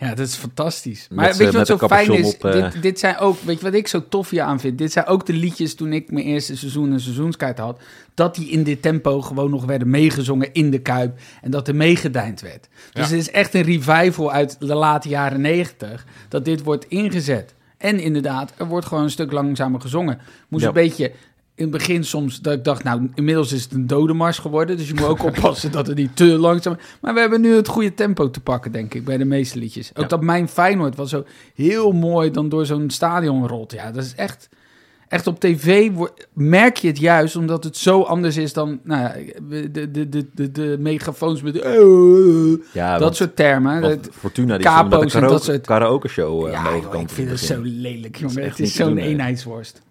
ja, dat is fantastisch. Met, Maar weet je eh, wat zo fijn is? op, eh. Dit, dit zijn ook, weet je wat ik zo tof hier aan vind? Dit zijn ook de liedjes toen ik mijn eerste seizoen een seizoenskaart had. Dat die in dit tempo gewoon nog werden meegezongen in de Kuip. En dat er meegedijnd werd. Dus Ja. het is echt een revival uit de late jaren negentig. Dat dit wordt ingezet. En inderdaad, er wordt gewoon een stuk langzamer gezongen. Moest Ja. een beetje in het begin soms dat ik dacht, nou, inmiddels is het een dodemars geworden. Dus je moet ook oppassen dat het niet te langzaam Maar we hebben nu het goede tempo te pakken, denk ik, bij de meeste liedjes. Ook Ja. dat Mijn Feyenoord was zo heel mooi dan door zo'n stadion rolt. Ja, dat is echt... Echt op tv merk je het juist, omdat het zo anders is dan nou ja, de, de, de, de, de megafoons met... Ja, dat want- soort termen. Dat- Fortuna die en dat karaoke, soort- karaoke show uh, ja, aan de joh, ik vind in het zo lelijk, jongen. Het is zo'n eenheidsworst.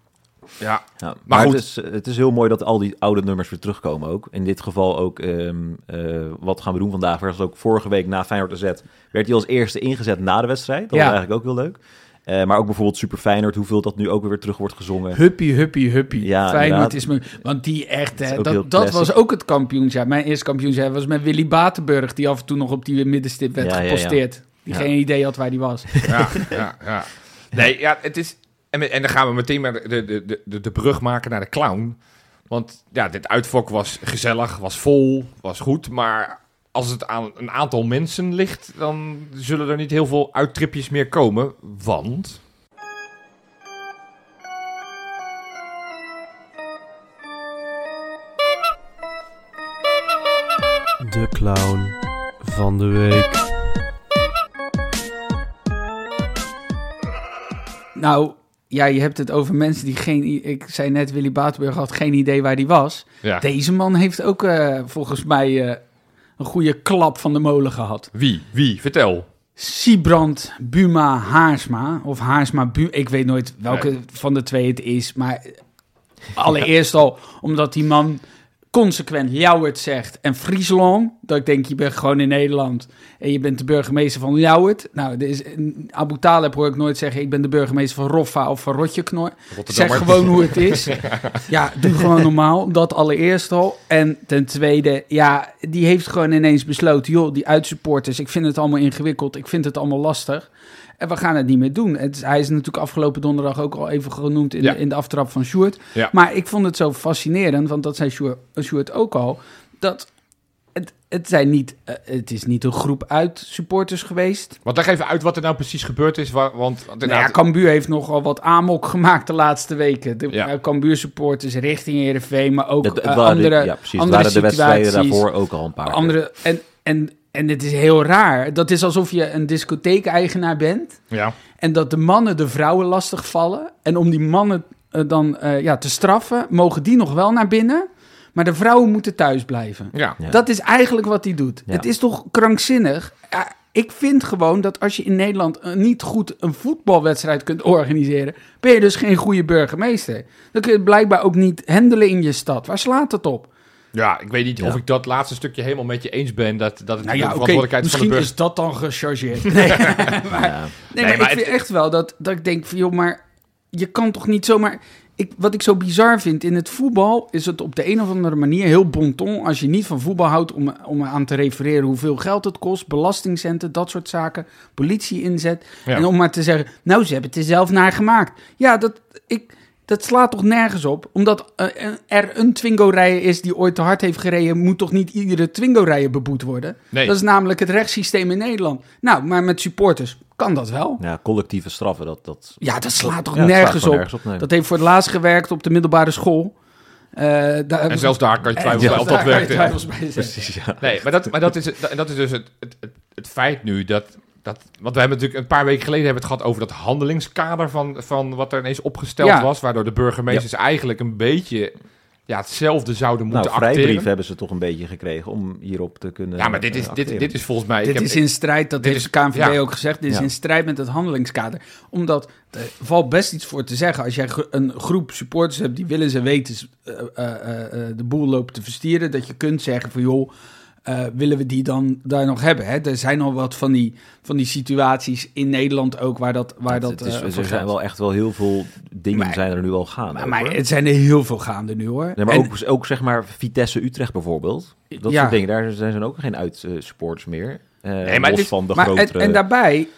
Ja. Ja, maar Maar goed. Het, is, het is heel mooi dat al die oude nummers weer terugkomen ook. In dit geval ook, ehm, eh, wat gaan we doen vandaag? Was ook vorige week na Feyenoord AZ, werd hij als eerste ingezet na de wedstrijd. Dat Ja. was eigenlijk ook heel leuk. Eh, maar ook bijvoorbeeld Super Feyenoord, hoeveel dat nu ook weer terug wordt gezongen. Huppie, huppie, huppie. Ja, Feyenoord is me... Want die echt, hè, dat, dat was ook het kampioensjaar. Mijn eerste kampioensjaar was met Willy Batenburg... die af en toe nog op die middenstip werd Ja, ja, ja. geposteerd. Die Ja. geen idee had waar die was. Ja, ja, ja. Nee, ja, het is... En, en dan gaan we meteen maar de, de, de, de, de brug maken naar de clown. Want ja, dit uitvok was gezellig, was vol, was goed. Maar als het aan een aantal mensen ligt... dan zullen er niet heel veel uittripjes meer komen. Want... De clown van de week. Nou, ja, je hebt het over mensen die geen... Ik zei net, Willy Batenburg had geen idee waar die was. Ja, Deze man heeft ook eh, volgens mij eh, een goede klap van de molen gehad. wie? Wie? Vertel. Siebrand Buma Haarsma. Of Haarsma Buma. Ik weet nooit welke van de twee het is. Maar allereerst al omdat die man consequent Ljouwert zegt en Friesland. Dat ik denk, je bent gewoon in Nederland en je bent de burgemeester van Ljouwert. Nou, er is, Abu Taleb hoor ik nooit zeggen, ik ben de burgemeester van Roffa of van Rotjeknor. Zeg gewoon hoe het is. Ja, doe gewoon normaal. Dat allereerst al. En ten tweede, ja, die heeft gewoon ineens besloten... joh, die uitsupporters, ik vind het allemaal ingewikkeld. Ik vind het allemaal lastig. En we gaan het niet meer doen. Het, is- hij is natuurlijk afgelopen donderdag ook al even genoemd... in, Ja. de, in de aftrap van Sjoerd. Ja. Maar ik vond het zo fascinerend, want dat zei Sjoerd, Sjoerd ook al... dat het, het, zijn niet, eh, het is niet een groep uit supporters geweest... Want leg even uit wat er nou precies gebeurd is. wa- Want, want Nou ja, Cambuur heeft nogal wat amok gemaakt de laatste weken. De Ja. eh, Cambuur supporters richting Heerenveen, maar ook eh, waren, andere, ja, precies, andere waren de wedstrijden situaties. daarvoor ook al een paar. keer. andere en, en, en het is heel raar. Dat is alsof je een discotheekeigenaar bent ja. en dat de mannen de vrouwen lastig vallen. En om die mannen eh, dan eh, ja, te straffen, mogen die nog wel naar binnen, maar de vrouwen moeten thuis blijven. Ja. Ja. Dat is eigenlijk wat hij doet. Ja. Het is toch krankzinnig? Ik vind gewoon dat als je in Nederland eh, niet goed een voetbalwedstrijd kunt organiseren, ben je dus geen goede burgemeester. Dan kun je het blijkbaar ook niet handelen in je stad. Waar slaat het op? Ja, ik weet niet Ja. of ik dat laatste stukje helemaal met je eens ben. Dat, dat het Nou de ja, verantwoordelijkheid van de misschien burger... is dat dan gechargeerd. Nee, maar, Ja. nee, maar, maar ik het- vind echt wel dat, dat ik denk van, joh, maar je kan toch niet zomaar... Ik, wat ik zo bizar vind, in het voetbal is het op de een of andere manier heel bon ton... als je niet van voetbal houdt om, om aan te refereren hoeveel geld het kost... belastingcenten, dat soort zaken, politie inzet... Ja. en om maar te zeggen, nou, ze hebben het er zelf naar gemaakt. Ja, dat, ik, dat slaat toch nergens op? Omdat eh, er een Twingo-rijder is die ooit te hard heeft gereden... moet toch niet iedere Twingo-rijder beboet worden? Nee. Dat is namelijk het rechtssysteem in Nederland. Nou, maar met supporters kan dat wel. Ja, collectieve straffen, dat... dat Ja, dat slaat toch ja, het slaat nergens, op. nergens op. nee. Dat heeft voor het laatst gewerkt op de middelbare school. Eh, daar En zelfs daar kan je twijfelen zelfs of dat werkt. twijfels bij. Precies, ja. Nee, maar dat, maar dat, is, het- en dat is dus het, het, het, het feit nu dat, dat... Want we hebben natuurlijk een paar weken geleden hebben het gehad over dat handelingskader van, van wat er ineens opgesteld Ja. was. Waardoor de burgemeesters eigenlijk een beetje ja, hetzelfde zouden Nou, moeten vrijbrief acteren. hebben ze toch een beetje gekregen om hierop te kunnen Ja, maar dit is, dit, dit is volgens mij... ik Dit heb- is in strijd, dat dit heeft is- de KNVB ja. ook gezegd, dit is Ja. in strijd met het handelingskader. Omdat, er valt best iets voor te zeggen, als jij een groep supporters hebt die willen ze weten eh, eh, eh, eh, de boel lopen te verstieren, dat je kunt zeggen van joh, eh, willen we die dan daar nog hebben? Hè? Er zijn al wat van die, van die situaties in Nederland ook waar dat, waar dat het is, eh, er zijn wel echt wel heel veel dingen Maar- zijn er nu al gaande. Maar, maar het zijn er heel veel gaande nu hoor. Nee, maar En- ook, ook zeg maar Vitesse Utrecht bijvoorbeeld. Dat Ja. soort dingen, daar zijn ook geen uitsupporters meer. Eh Nee, maar los is- van de maar grotere... en, en daarbij,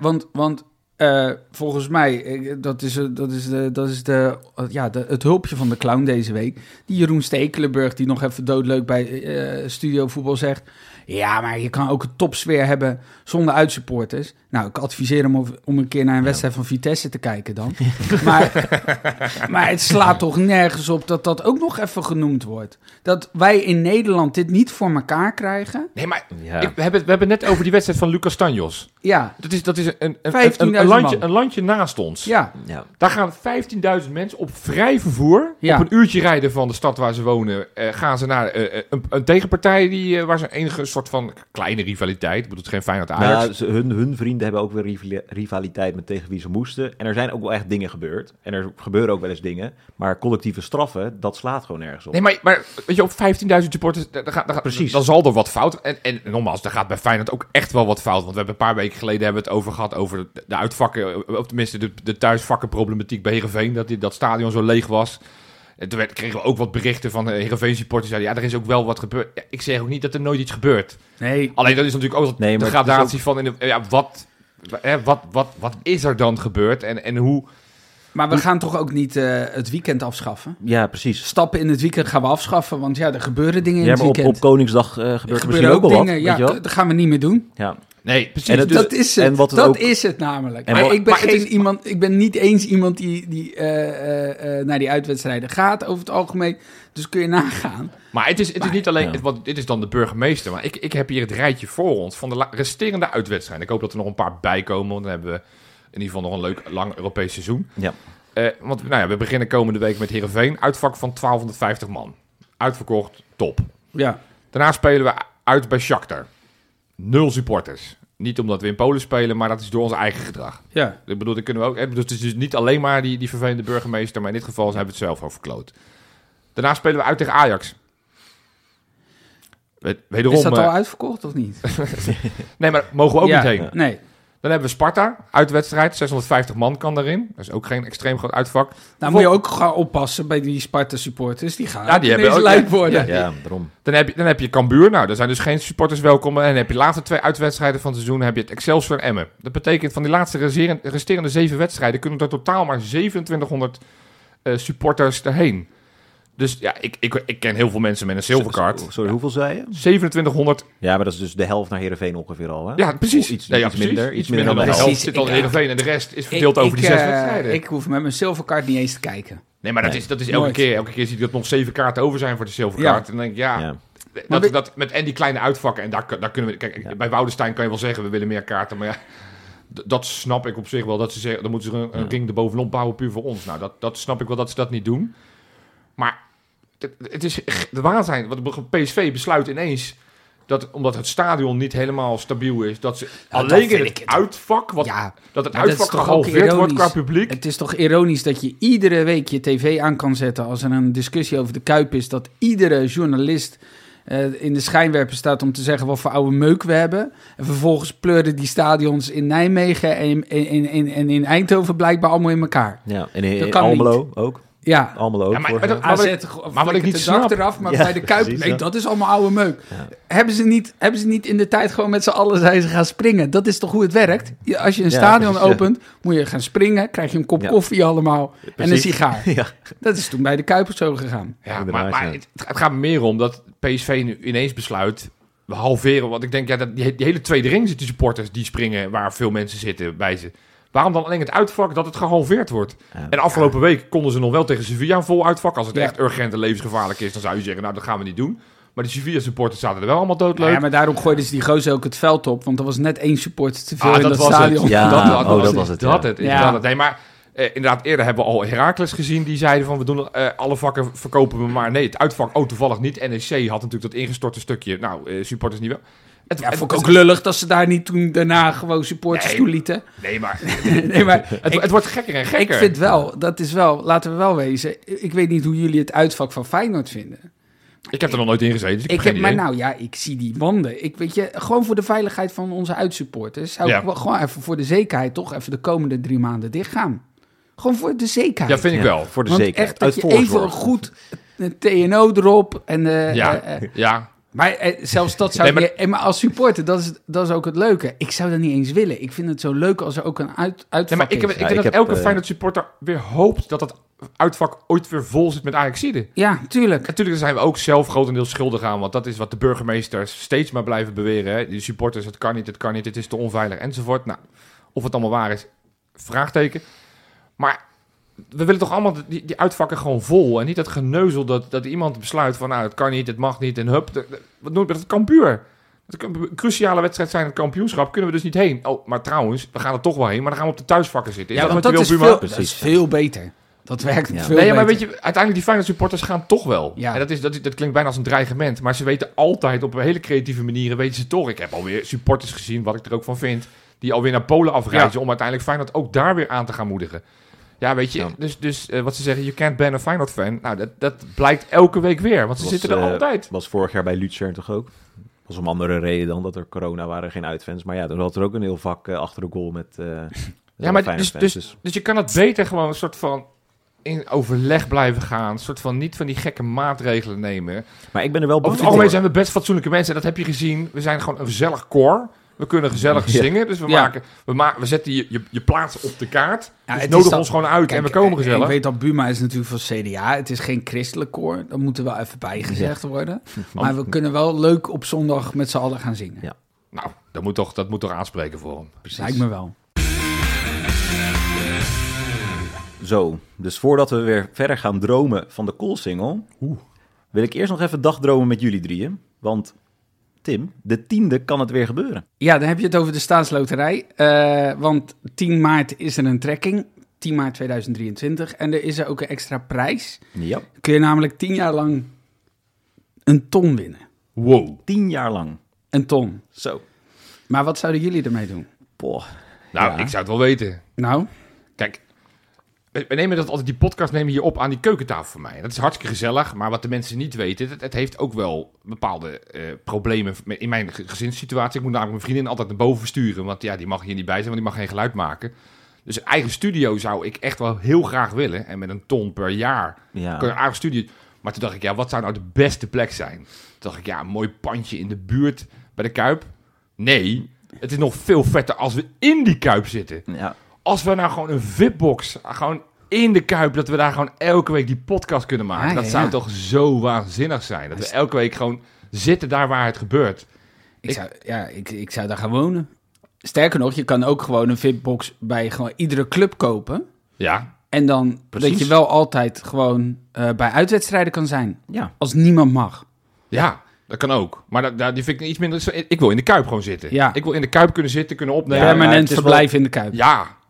want, want eh, volgens mij, dat is, eh, dat is, de, dat is de, eh, ja, het hulpje van de clown deze week. Die Jeroen Stekelenburg, die nog even doodleuk bij Studio Voetbal zegt... Ja, maar je kan ook een topsfeer hebben zonder uitsupporters. Nou, ik adviseer hem om, om een keer naar een wedstrijd van Vitesse te kijken dan. maar, maar het slaat toch nergens op dat dat ook nog even genoemd wordt. Dat wij in Nederland dit niet voor elkaar krijgen. Nee, maar Ja. ik, we, hebben, we hebben het net over die wedstrijd van Lucas Tanjos. Ja, Dat is, dat is een, een, een, 15.000 een, een landje, man. een landje naast ons. ja. ja. Daar gaan 15.000 mensen op vrij vervoer. Ja. Op een uurtje rijden van de stad waar ze wonen. eh, gaan ze naar eh, een, een tegenpartij die, eh, waar ze enige soort van kleine rivaliteit. Ik bedoel, het geen Feyenoord Ajax. Nou, ze, hun, hun vrienden hebben ook weer rivali- rivaliteit met tegen wie ze moesten. En er zijn ook wel echt dingen gebeurd. En er gebeuren ook wel eens dingen. Maar collectieve straffen, dat slaat gewoon nergens op. Nee, maar, maar weet je, op 15.000 supporters, daar, daar, gaat- daar, gaat- Precies. dan zal er wat fout. En, en nogmaals, er gaat bij Feyenoord ook echt wel wat fout. Want we hebben een paar weken geleden hebben we het over gehad over de, de uitvakken, of tenminste de, de thuisvakkenproblematiek bij Heerenveen. Dat die, dat stadion zo leeg was. En toen werd, kregen we ook wat berichten van de Heerenveen supporters. Ja, er is ook wel wat gebeurd. Ja, ik zeg ook niet dat er nooit iets gebeurt. Nee, Alleen dat is natuurlijk ook Nee, de gradatie van... In de, ja, wat, hè, wat, wat, wat is er dan gebeurd? En, en hoe... maar we gaan toch ook niet eh, het weekend afschaffen? Ja, precies. Stappen in het weekend gaan we afschaffen, want ja, er gebeuren dingen in Ja, het maar op, weekend. op Koningsdag eh, er gebeurt er misschien ook wel wat. ja, dat gaan we niet meer doen. Ja. Nee, precies. En het- Dus- dat is het. en wat het dat ook- is het namelijk. En maar wat- ik ben geen is- iemand, ik ben niet eens iemand die, die eh, eh, eh, naar die uitwedstrijden gaat over het algemeen. Dus kun je nagaan. Maar het is, het is niet alleen, ja. het- want dit is dan de burgemeester, maar ik, ik heb hier het rijtje voor ons van de resterende uitwedstrijden. Ik hoop dat er nog een paar bij komen, want dan hebben we in ieder geval nog een leuk lang Europees seizoen. Ja. Eh, want nou ja, we beginnen komende week met Heerenveen, uitvak van 1250 man. Uitverkocht, top. Ja, Daarna spelen we uit bij Shakhtar. Nul supporters. Niet omdat we in Polen spelen, maar dat is door ons eigen gedrag. ja. Ik bedoel, dat kunnen we ook. Dus het is dus niet alleen maar die, die vervelende burgemeester, maar in dit geval hebben we het zelf al verkloot. Daarna spelen we uit tegen Ajax. We- Wederom. Is dat eh, al uitverkocht of niet? nee, maar mogen we ook Ja, niet heen. Nee. Dan hebben we Sparta, uitwedstrijd. 650 man kan daarin. Dat is ook geen extreem groot uitvak. Nou moet je ook gaan oppassen bij die Sparta supporters. Die gaan Ja, die hebben ook- lijp worden. ja. ja, daarom. Dan heb je, dan heb je Cambuur. Nou, daar zijn dus geen supporters welkom. En dan heb je de laatste twee uitwedstrijden van het seizoen. heb je het Excelsior en Emmen. Dat betekent van die laatste resterende zeven wedstrijden... kunnen er totaal maar 2700 eh, supporters erheen. Dus ja, ik, ik, ik ken heel veel mensen met een silvercard. Sorry, hoeveel zei je? 2700. Ja, maar dat is dus de helft naar Heerenveen ongeveer al, hè? Ja, precies. Iets, ja, iets precies. minder. Iets, minder dan de helft. zit al in Heerenveen. En de rest is verdeeld over die ik, zes eh, wedstrijden. Ik hoef met mijn silvercard niet eens te kijken. nee, maar dat Nee. is, dat is elke Nooit. keer. Elke keer zie je dat nog zeven kaarten over zijn voor de silvercard. En dan denk ik, ja... Dat, dat, met en die kleine uitvakken. En daar, daar kunnen we. Kijk, bij Woudenstein kan je wel zeggen: we willen meer kaarten. Maar ja, dat snap ik op zich wel. Dat ze zeggen: dan moeten ze een, een Ja. ring erbovenop bouwen, puur voor ons. Nou, dat, dat snap ik wel dat ze dat niet doen. Maar het, het is de waanzin. Want PSV besluit ineens. Dat, omdat het stadion niet helemaal stabiel is, dat ze dat alleen in vind het uitvak, wat, ja, dat het dat uitvak gehalveerd wordt qua publiek. het is toch ironisch dat je iedere week je tv aan kan zetten als er een discussie over de Kuip is. Dat iedere journalist eh, in de schijnwerper staat om te zeggen wat voor oude meuk we hebben. En vervolgens pleuren die stadions in Nijmegen en in, in, in, en in Eindhoven blijkbaar allemaal in elkaar. Ja, en in, Dat Almelo ook. Ja, Almelo ook. Ja, maar- maar jaar. dat- AZ wat ik- maar maar wat ik niet snap- eraf, maar Ja, bij de Kuip, precies, nee, dat is allemaal oude meuk. Ja. Hebben, ze niet, hebben ze niet in de tijd gewoon met z'n allen zijn ze gaan springen? Dat is toch hoe het werkt? Je- Als je een Ja, stadion precies, ja. opent, moet je gaan springen, krijg je een kop Ja. koffie allemaal en een sigaar. ja. Dat is toen bij de Kuip zo gegaan. Ja, maar, maar het, het gaat me meer om dat PSV nu ineens besluit... we halveren, want ik denk, ja, dat, die, die hele tweede ring zitten supporters die springen... waar veel mensen zitten bij ze. Waarom dan alleen het uitvak dat het gehalveerd wordt? En afgelopen week konden ze nog wel tegen Sevilla een vol uitvak. Als het Ja. echt urgent en levensgevaarlijk is, dan zou je zeggen... nou, dat gaan we niet doen. Maar die Sevilla-supporters zaten er wel allemaal doodleuk. Ja, maar daarom gooiden ze die gozer ook het veld op, want er was net één supporter te veel Ah, in dat dat was stadion. het. Ja, dat, oh, dat was het, Dat ja. het, is Ja. dat het. Nee, maar Eh, inderdaad, eerder hebben we al Heracles gezien. Die zeiden van, we doen eh, alle vakken verkopen we maar. Nee, het uitvak, oh toevallig niet. NEC had natuurlijk dat ingestorte stukje. Nou, eh, supporters niet wel. Het, Ja, het- vond ik ook het- lullig dat ze daar niet toen daarna gewoon supporters Nee. toelieten. Nee, maar nee, maar het, ik, het wordt gekker en gekker. ik vind wel, dat is wel, laten we wel wezen. Ik weet niet hoe jullie het uitvak van Feyenoord vinden. Ik heb er nog nooit in gezeten, dus ik, Ik heb maar nou ja, ik zie die wanden. Ik weet je, gewoon voor de veiligheid van onze uitsupporters. Zou Ja. ik wel gewoon even voor de zekerheid toch even de komende drie maanden dicht gaan. Gewoon voor de zekerheid. Ja, vind ik Ja, wel. Voor de Want zekerheid. echt dat Uit je even goed een TNO erop en eh, Ja, eh, eh, ja. maar zelfs dat zou Nee, maar- je, maar als supporter, dat is, dat is ook het leuke. Ik zou dat niet eens willen. Ik vind het zo leuk als er ook een uit, uitvak Nee, maar ik, heb, is. ik Ja, denk ik dat heb, elke eh, Feyenoord supporter weer hoopt dat het uitvak ooit weer vol zit met Ajaxiden. Ja, tuurlijk. Natuurlijk zijn we ook zelf grotendeels schuldig aan, want dat is wat de burgemeesters steeds maar blijven beweren. Hè. Die supporters, het kan niet, het kan niet, het is te onveilig enzovoort. Nou, of het allemaal waar is, vraagteken. Maar we willen toch allemaal die, die uitvakken gewoon vol en niet dat geneuzel dat, dat iemand besluit van nou, het kan niet, het mag niet en hup. de- de- wat noemt dat? Het kampuur. Het kan een cruciale wedstrijd zijn, het kampioenschap, kunnen we dus niet heen. Oh, maar trouwens, we gaan er toch wel heen, maar dan gaan we op de thuisvakken zitten. Is Ja, dat want wat dat is, veel, dat is veel beter. Dat werkt Ja. veel Nee, ja, maar beter. weet je, uiteindelijk die Feyenoord supporters gaan toch wel. Ja. En dat, is, dat, is- dat klinkt bijna als een dreigement. Maar ze weten altijd op een hele creatieve manieren, weten ze toch. Ik heb alweer supporters gezien, wat ik er ook van vind, die alweer naar Polen afreizen om uiteindelijk Feyenoord ook daar weer aan te gaan moedigen. Ja, weet je, Ja. dus, dus eh, wat ze zeggen, you can't ban a Feyenoord fan. Nou, dat, dat blijkt elke week weer, want ze Was, zitten er eh, altijd. was vorig jaar bij Lutzer toch ook? was om andere reden dan dat er corona waren, geen uitfans. Maar ja, dan had er ook een heel vak eh, achter de goal met Ja, maar dus, fans. dus, dus je kan het beter gewoon een soort van in overleg blijven gaan. Een soort van niet van die gekke maatregelen nemen. Maar ik ben er wel Over bang het voor. algemeen zijn we best fatsoenlijke mensen. En dat heb je gezien. We zijn gewoon een gezellig koor. We kunnen gezellig Ja. zingen. Dus we, Ja. maken, we, ma we zetten je, je, je plaats op de kaart. Ja, dus het nodig is dan- ons gewoon uit en we komen gezellig. Ik weet dat Buma is natuurlijk van CDA. Het is geen christelijk koor. Dat moet er wel even bijgezegd worden. Maar we kunnen wel leuk op zondag met z'n allen gaan zingen. Ja. Nou, dat moet, toch, dat moet toch aanspreken voor hem. Precies. Lijkt me wel. Zo, dus voordat we weer verder gaan dromen van de Cool-single... wil ik eerst nog even dagdromen met jullie drieën. Want Tim, de tiende kan het weer gebeuren. Ja, dan heb je het over de staatsloterij. Eh, want 10 maart is er een trekking. 10 maart 2023. En er is er ook een extra prijs. Ja, Kun je namelijk 10 jaar lang een ton winnen. Wow. tien jaar lang. Een ton. Zo. Maar wat zouden jullie ermee doen? Poh. Nou, Ja. ik zou het wel weten. Nou, Kijk, we nemen dat altijd, die podcast nemen hier op aan die keukentafel voor mij. Dat is hartstikke gezellig, maar wat de mensen niet weten, het, het heeft ook wel bepaalde eh, problemen in mijn ge- gezinssituatie. Ik moet namelijk mijn vriendin altijd naar boven versturen, want ja, die mag hier niet bij zijn, want die mag geen geluid maken. Dus een eigen studio zou ik echt wel heel graag willen. En met een ton per jaar Ja. kun je een eigen studio. Maar toen dacht ik, ja, wat zou nou de beste plek zijn? Toen dacht ik, ja, een mooi pandje in de buurt bij de Kuip. Nee, het is nog veel vetter als we in die Kuip zitten ja. Als we nou gewoon een VIP-box, gewoon in de Kuip, dat we daar gewoon elke week die podcast kunnen maken. Ja, dat ja, zou ja. toch zo waanzinnig zijn. Dat we elke week gewoon zitten daar waar het gebeurt. ik, Ik- zou, ja, ik, ik zou daar gaan wonen. Sterker nog, je kan ook gewoon een VIP-box bij gewoon iedere club kopen. Ja, En dan Precies. dat je wel altijd gewoon eh, bij uitwedstrijden kan zijn. ja. Als niemand mag. ja, dat kan ook. Maar dat, dat- die vind ik iets minder... Ik wil in de Kuip gewoon zitten. Ja. Ik wil in de Kuip kunnen zitten, kunnen opnemen. Ja, Ja, Permanent verblijf in de Kuip.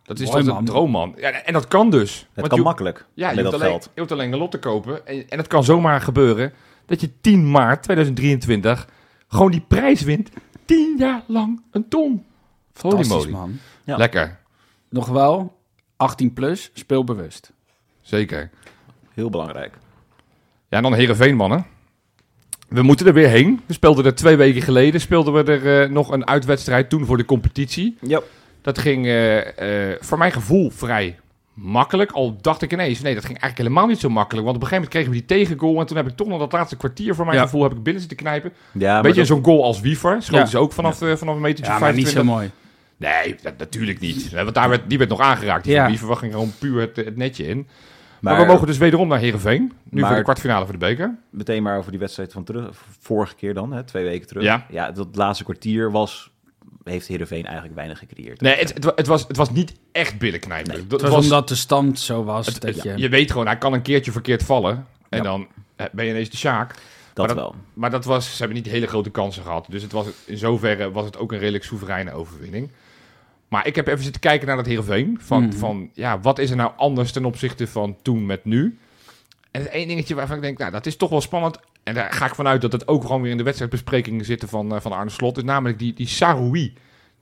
Dat is Mooi, toch een droom, man. Ja, en dat kan dus. Het Want kan je- makkelijk Ja, je met dat alleen, geld. je hoeft alleen een lot te kopen. En, en het kan zomaar gebeuren dat je 10 maart 2023 gewoon die prijs wint. 10 jaar lang een ton. Fantastisch, man. Ja. Lekker. Nog wel 18 plus, speelbewust. Zeker. Heel belangrijk. Ja, en dan Heerenveen, mannen. We moeten er weer heen. We speelden er twee weken geleden. Speelden we er eh, nog een uitwedstrijd toen voor de competitie. Ja. Dat ging eh, eh, voor mijn gevoel vrij makkelijk. Al dacht ik ineens, nee, dat ging eigenlijk helemaal niet zo makkelijk. Want op een gegeven moment kregen we die tegengoal. En toen heb ik toch nog dat laatste kwartier voor mijn Ja. gevoel heb ik binnen zitten knijpen. Ja, Beetje dat- zo'n goal als Wiever. Schoot Ja. ze ook vanaf, eh, vanaf een metertje Ja, maar niet 25. zo mooi. Nee, dat, natuurlijk niet. Want daar werd, die werd nog aangeraakt. Die Ja. van Wiever ging gewoon puur het, het netje in. Maar, maar we mogen dus wederom naar Heerenveen. Nu Maar- voor de kwartfinale voor de beker. meteen maar over die wedstrijd van terug, vorige keer dan, hè, twee weken terug. Ja. ja, dat laatste kwartier was, heeft Heerenveen eigenlijk weinig gecreëerd. Nee, het, het, wa- het, was, het was niet echt binnenknijpen. Nee, Dat Het was omdat de stand zo was. het- dat het- je... je weet gewoon, hij kan een keertje verkeerd vallen. En Ja. dan eh, ben je ineens de Sjaak. Dat, maar wel. Maar dat was, ze hebben niet hele grote kansen gehad. Dus het was, in zoverre was het ook een redelijk soevereine overwinning. Maar ik heb even zitten kijken naar dat Heerenveen. Van, Mhm. van ja, wat is er nou anders ten opzichte van toen met nu? En het één dingetje waarvan ik denk, nou, dat is toch wel spannend. En daar ga ik vanuit dat het ook gewoon weer in de wedstrijdbesprekingen zitten van, eh, van Arne Slot. Is namelijk die, die Saroui.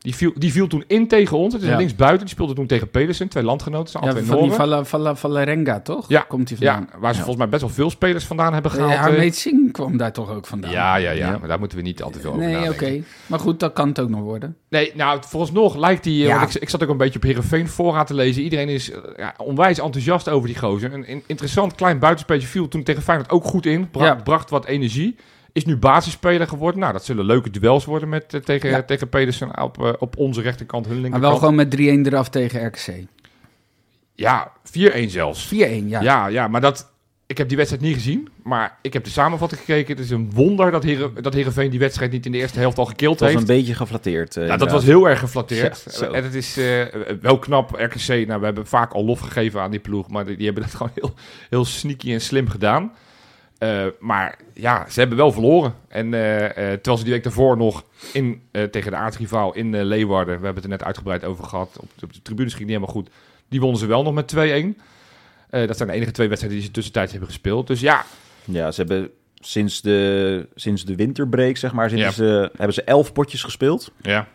Die viel, die viel toen in tegen ons. Het is Ja. een linksbuiten. Die speelde toen tegen Pedersen. Twee landgenoten. zijn Ja, van twee die. Vala, Vala, Valarenga, toch? Ja, Komt hij Ja, vandaan? waar ze Ja. volgens mij best wel veel spelers vandaan hebben Ja, gehaald. eh. Harmeet Singh kwam daar toch ook vandaan? ja, ja, ja, Ja. Maar daar moeten we niet al te veel over Nee, oké. Maar goed, dat kan het ook nog worden. Nee, nou, vooralsnog lijkt hij... eh, Ja. want Ik, ik zat ook een beetje op Heerenveen voorraad te lezen. Iedereen is eh, ja, onwijs enthousiast over die gozer. Een, een interessant klein buitenspeeltje viel toen tegen Feyenoord ook goed in. Bra- Ja. Bracht wat energie. Is nu basisspeler geworden. Nou, dat zullen leuke duels worden met, eh, tegen, Ja. tegen Pedersen op, eh, op onze rechterkant, hun Maar linkerkant. wel gewoon met 3-1 eraf tegen RKC. 4-1, Ja, 4-1 zelfs. ja. Ja. ja, maar dat... Ik heb die wedstrijd niet gezien, maar ik heb de samenvatting gekeken. Het is een wonder dat, Heren, dat Heerenveen die wedstrijd niet in de eerste helft al gekild was heeft. een beetje geflatteerd. Nou, dat was heel erg geflatteerd. Ja, en het is eh, wel knap, RKC. Nou, we hebben vaak al lof gegeven aan die ploeg, maar die, die hebben dat gewoon heel, heel sneaky en slim gedaan. Eh, maar ja, ze hebben wel verloren. En eh, eh, terwijl ze die week daarvoor nog in, tegen de aardsrivaal in Leeuwarden, we hebben het er net uitgebreid over gehad, op, op de tribunes ging niet helemaal goed, die wonnen ze wel nog met 2-1. Eh, dat zijn de enige twee wedstrijden die ze tussentijds hebben gespeeld. Dus ja, Ja, ze hebben sinds de, sinds de winterbreak, zeg maar, Ja. ze, hebben ze elf potjes gespeeld. ja.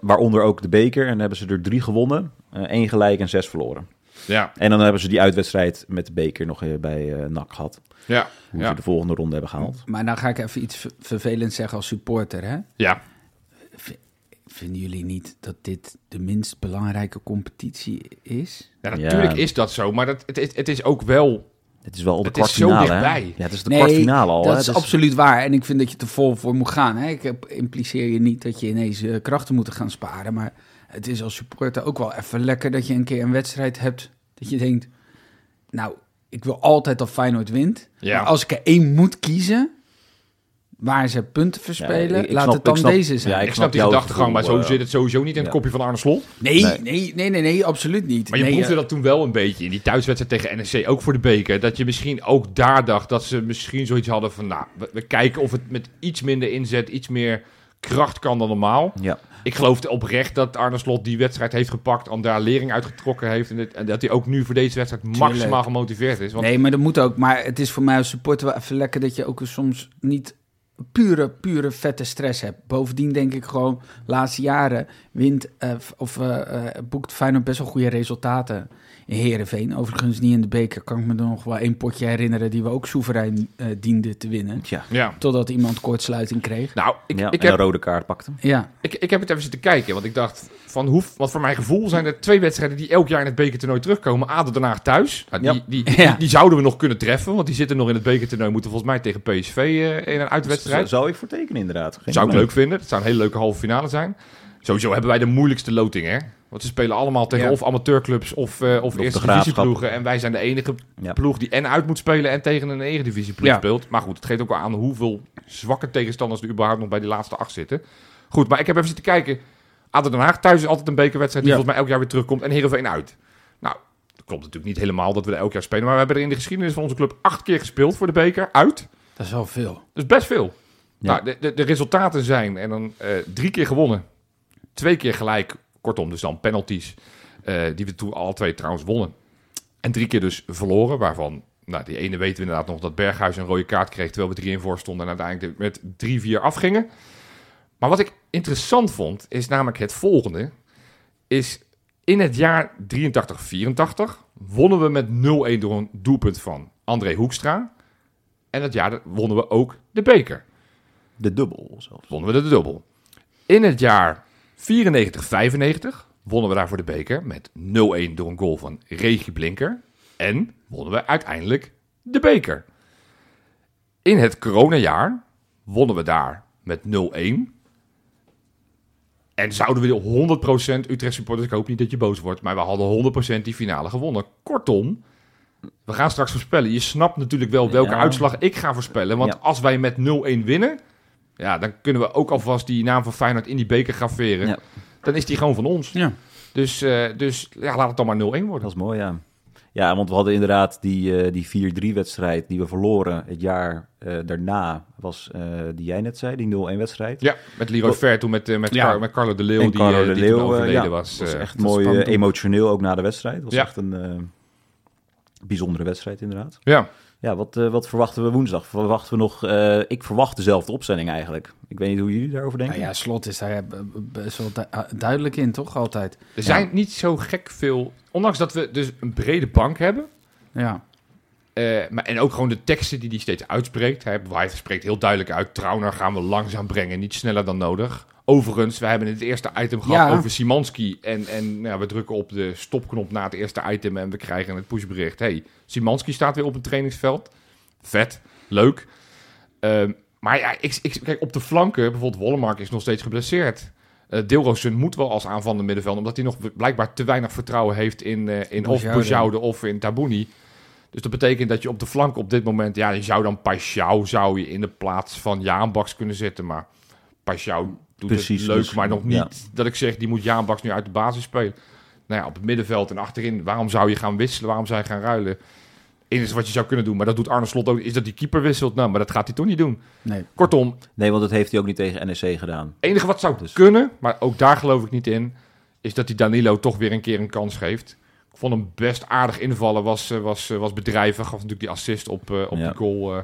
Waaronder ook de beker. En hebben ze er drie gewonnen. één gelijk en zes verloren. Ja, En dan hebben ze die uitwedstrijd met de beker nog eh, bij eh NAC gehad. ja, Hoe ja, ze de volgende ronde hebben gehaald. Maar dan ga ik even iets ver- vervelends zeggen als supporter. Hè? ja. Vinden jullie niet dat dit de minst belangrijke competitie is? Ja, Ja. natuurlijk is dat zo, maar dat, het, is, het is ook wel Het is wel de Het is zo kwartfinale. Ja, het is de Nee, kwartfinale al. dat hè? is Dus- absoluut waar. En ik vind dat je er vol voor moet gaan. Hè? Ik heb, impliceer je niet dat je ineens eh, krachten moet gaan sparen. Maar het is als supporter ook wel even lekker dat je een keer een wedstrijd hebt. Dat je denkt, nou, ik wil altijd dat Feyenoord wint. Ja. Maar als ik er één moet kiezen, waar ze punten verspelen, Ja, ik- ik laat snap- het dan snap- deze zijn. ja, Ik, ik snap snap die gedachtegang, maar zo eh, zit het sowieso niet in het ja. kopje van Arne Slot. Nee, Nee. nee, nee, nee, nee, absoluut niet. Maar je nee, proefde eh, dat toen wel een beetje in die thuiswedstrijd tegen NEC, ook voor de beker. Dat je misschien ook daar dacht dat ze misschien zoiets hadden van, nou, we, we kijken of het met iets minder inzet, iets meer kracht kan dan normaal. Ja. Ik geloofde oprecht dat Arne Slot die wedstrijd heeft gepakt, en daar lering uitgetrokken heeft. En, dit- en dat hij ook nu voor deze wedstrijd maximaal gemotiveerd is. Want Nee, maar dat moet ook. Maar het is voor mij als supporter wel even lekker dat je ook soms niet pure, pure vette stress hebt. Bovendien denk ik gewoon, laatste jaren wint eh, of eh, eh, boekt Feyenoord best wel goede resultaten in Heerenveen. Overigens niet in de beker, kan ik me nog wel één potje herinneren die we ook soeverein eh dienden te winnen. Tja. ja, Totdat iemand kortsluiting kreeg. nou, ik, ja, ik, en heb, een rode kaart pakte. Ja, ik, ik heb het even zitten kijken, want ik dacht van hoe, want voor mijn gevoel zijn er twee wedstrijden die elk jaar in het bekertoernooi terugkomen. Haag thuis. Nou, die, Ja. die, die, Ja. die zouden we nog kunnen treffen, want die zitten nog in het bekertoernooi. Moeten volgens mij tegen PSV eh, in een uitwedstrijd. Zo- Zou ik voor tekenen, inderdaad. Geen Zou ik leuk vinden. Het zou een hele leuke halve finale zijn. Sowieso hebben wij de moeilijkste loting, hè? Want ze spelen allemaal tegen Ja. of amateurclubs of, eh, of eerste divisieploegen. En wij zijn de enige Ja. ploeg die en uit moet spelen en tegen een eredivisieploeg Ja. speelt. Maar goed, het geeft ook wel aan hoeveel zwakke tegenstanders er überhaupt nog bij die laatste acht zitten. Goed, maar ik heb even zitten kijken. ADO Den Haag thuis is altijd een bekerwedstrijd die volgens mij elk jaar weer terugkomt. En Heerenveen uit. Nou, dat klopt natuurlijk niet helemaal dat we er elk jaar spelen. Maar we hebben er in de geschiedenis van onze club acht keer gespeeld voor de beker uit. dat is wel veel. Dat is best veel. Nou, de, de, de resultaten zijn en dan eh, drie keer gewonnen, twee keer gelijk, kortom, dus dan penalties, eh, die we toen alle twee trouwens wonnen. En drie keer dus verloren, waarvan, nou, die ene weten we inderdaad nog dat Berghuis een rode kaart kreeg, terwijl we drie in voor stonden en uiteindelijk met 3-4 afgingen. Maar wat ik interessant vond, is namelijk het volgende, is in het jaar 83-84 wonnen we met 0-1 door een doelpunt van André Hoekstra. En dat jaar wonnen we ook de beker De dubbel zelfs. wonnen we de dubbel. In het jaar 94-95 wonnen we daarvoor de beker met 0-1 door een goal van Regie Blinker. En wonnen we uiteindelijk de beker. In het coronajaar wonnen we daar met 0-1. En zouden we de 100% Utrecht supporters, ik hoop niet dat je boos wordt, maar we hadden 100% die finale gewonnen. Kortom, we gaan straks voorspellen. Je snapt natuurlijk wel welke Ja. uitslag ik ga voorspellen. Want Ja. als wij met 0-1 winnen, ja, dan kunnen we ook alvast die naam van Feyenoord in die beker graveren. Ja. Dan is die gewoon van ons. Ja. Dus, eh, dus ja, laat het dan maar 0-1 worden. Dat is mooi, ja. Ja, want we hadden inderdaad die, eh, die 4-3-wedstrijd die we verloren het jaar eh, daarna, was eh, die jij net zei, die 0-1-wedstrijd. Ja, met Leroy Ver toen met, met, Ja. Car- met Carlo de Leeuw, En die, Carlo de die Leeuw, toen overleden ja, was. was eh. echt mooi emotioneel ook na de wedstrijd. Het was Ja. echt een eh, bijzondere wedstrijd inderdaad. Ja, Ja, wat, eh, wat verwachten we woensdag? Verwachten we nog... eh, ik verwacht dezelfde opstelling eigenlijk. Ik weet niet hoe jullie daarover denken. Nou ja, Slot is daar eh, best wel du- duidelijk in, toch? Altijd. er zijn niet zo gek veel... Ondanks dat we dus een brede bank hebben... Ja. eh, maar, en ook gewoon de teksten die hij steeds uitspreekt. Hij, hij spreekt heel duidelijk uit... Trauner gaan we langzaam brengen, niet sneller dan nodig. Overigens, we hebben het eerste item gehad Ja. over Simanski. En, en nou, we drukken op de stopknop na het eerste item... en we krijgen het pushbericht. hey, Simanski staat weer op een trainingsveld. Vet, leuk. Ehm, maar ja, ik, ik, kijk, op de flanken, bijvoorbeeld Wollemark is nog steeds geblesseerd. Deelroosen moet wel als aanvallende middenveld, omdat hij nog blijkbaar te weinig vertrouwen heeft in, eh in of of in Tabouni. Dus dat betekent dat je op de flank op dit moment, ja, je zou dan Paixão zou je in de plaats van Jaanbaks kunnen zetten, maar Paixão doet Precies, het leuk, dus, maar nog niet ja. dat ik zeg, die moet Jaanbaks nu uit de basis spelen. Nou ja, op het middenveld en achterin, waarom zou je gaan wisselen, waarom zou je gaan ruilen? Enige wat je zou kunnen doen, maar dat doet Arne Slot ook, is dat die keeper wisselt. Nou, maar dat gaat hij toch niet doen. Nee. Kortom, Nee, want dat heeft hij ook niet tegen NEC gedaan. het enige wat zou Dus- kunnen, maar ook daar geloof ik niet in, is dat hij Danilo toch weer een keer een kans geeft. Ik vond hem best aardig invallen, was, eh, was, eh, was bedrijvig. Gaf natuurlijk die assist op, eh, op Ja. die goal.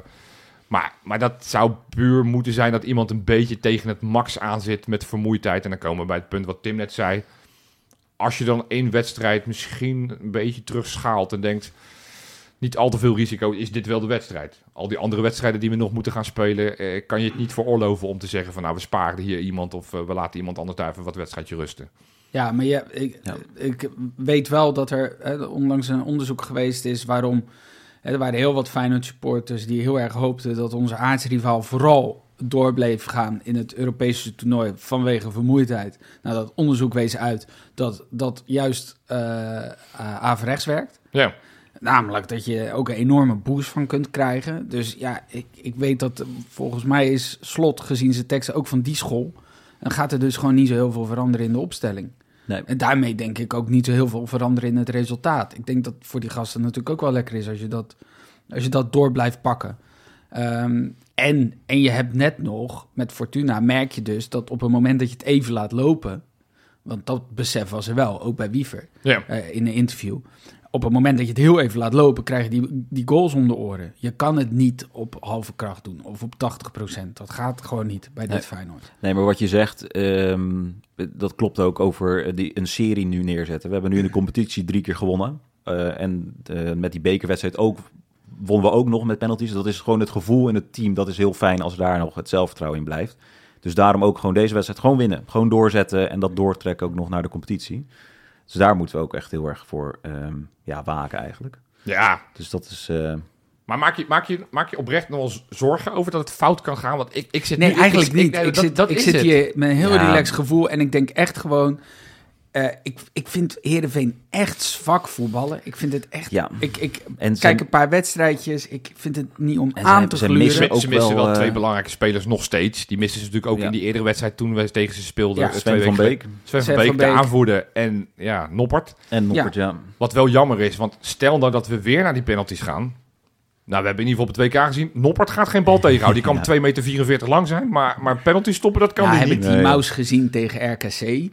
Maar, maar dat zou puur moeten zijn dat iemand een beetje tegen het max aanzit met vermoeidheid. En dan komen we bij het punt wat Tim net zei. Als je dan één wedstrijd misschien een beetje terugschaalt en denkt... niet al te veel risico, is dit wel de wedstrijd. Al die andere wedstrijden die we nog moeten gaan spelen... Eh, kan je het niet veroorloven om te zeggen van... nou, we sparen hier iemand of eh, we laten iemand anders daar even wat wedstrijdje rusten. Ja, maar ja, ik, Ja. ik weet wel dat er hè, onlangs een onderzoek geweest is waarom... Er waren heel wat Feyenoord supporters die heel erg hoopten dat onze aardsrivaal vooral door bleef gaan in het Europese toernooi vanwege vermoeidheid. Nou, dat onderzoek wees uit dat dat juist uh, averechts werkt. Ja, Namelijk dat je ook een enorme boost van kunt krijgen. Dus ja, ik, ik weet dat volgens mij is Slot gezien zijn teksten ook van die school. Dan gaat er dus gewoon niet zo heel veel veranderen in de opstelling. Nee. En daarmee denk ik ook niet zo heel veel veranderen in het resultaat. Ik denk dat voor die gasten natuurlijk ook wel lekker is als je dat, als je dat door blijft pakken. Ehm, en, en je hebt net nog, met Fortuna merk je dus dat op het moment dat je het even laat lopen... want dat besef was er wel, ook bij Wiever ja. eh, in een interview. Op het moment dat je het heel even laat lopen, krijg je die, die goals om de oren. Je kan het niet op halve kracht doen of op 80%. Dat gaat gewoon niet bij dit Nee. Feyenoord. Nee, maar wat je zegt, ehm, dat klopt ook over die, een serie nu neerzetten. We hebben nu in de competitie drie keer gewonnen. Eh, en eh, met die bekerwedstrijd ook wonnen we ook nog met penalties. Dat is gewoon het gevoel in het team. Dat is heel fijn als daar nog het zelfvertrouwen in blijft. Dus daarom ook gewoon deze wedstrijd gewoon winnen. Gewoon doorzetten en dat doortrekken ook nog naar de competitie. Dus daar moeten we ook echt heel erg voor ehm, ja, waken eigenlijk. ja. Dus dat is... eh, Maar maak je, maak, je, maak je oprecht nog wel eens zorgen over dat het fout kan gaan? Want ik, ik zit Nee, nu... eigenlijk ik- niet. nee, ik dat- zit, dat ik is zit het. hier met een heel Ja. relaxed gevoel en ik denk echt gewoon... eh, ik, ik vind Heerenveen echt zwak voetballen. Ik vind het echt... ja. Ik, ik En kijk zijn- een paar wedstrijdjes. Ik vind het niet om En aan te gluren. missen Ze, ook ze missen wel, wel, twee eh, belangrijke spelers nog steeds. Die missen ze natuurlijk ook Ja. in die eerdere wedstrijd toen we tegen ze speelden. Ja, eh, twee Sven van Beek. Sven van Sven Beek, de aanvoerder en ja, Noppert. en Noppert, ja. Wat wel jammer is, want stel nou dat we weer naar die penalties gaan. Nou, we hebben in ieder geval op het WK gezien. Noppert gaat geen bal tegenhouden. Die kan Ja. 2,44 meter lang zijn. Maar, maar penalty stoppen, dat kan ja, hij heb niet. ik die Nee. Maus gezien tegen RKC.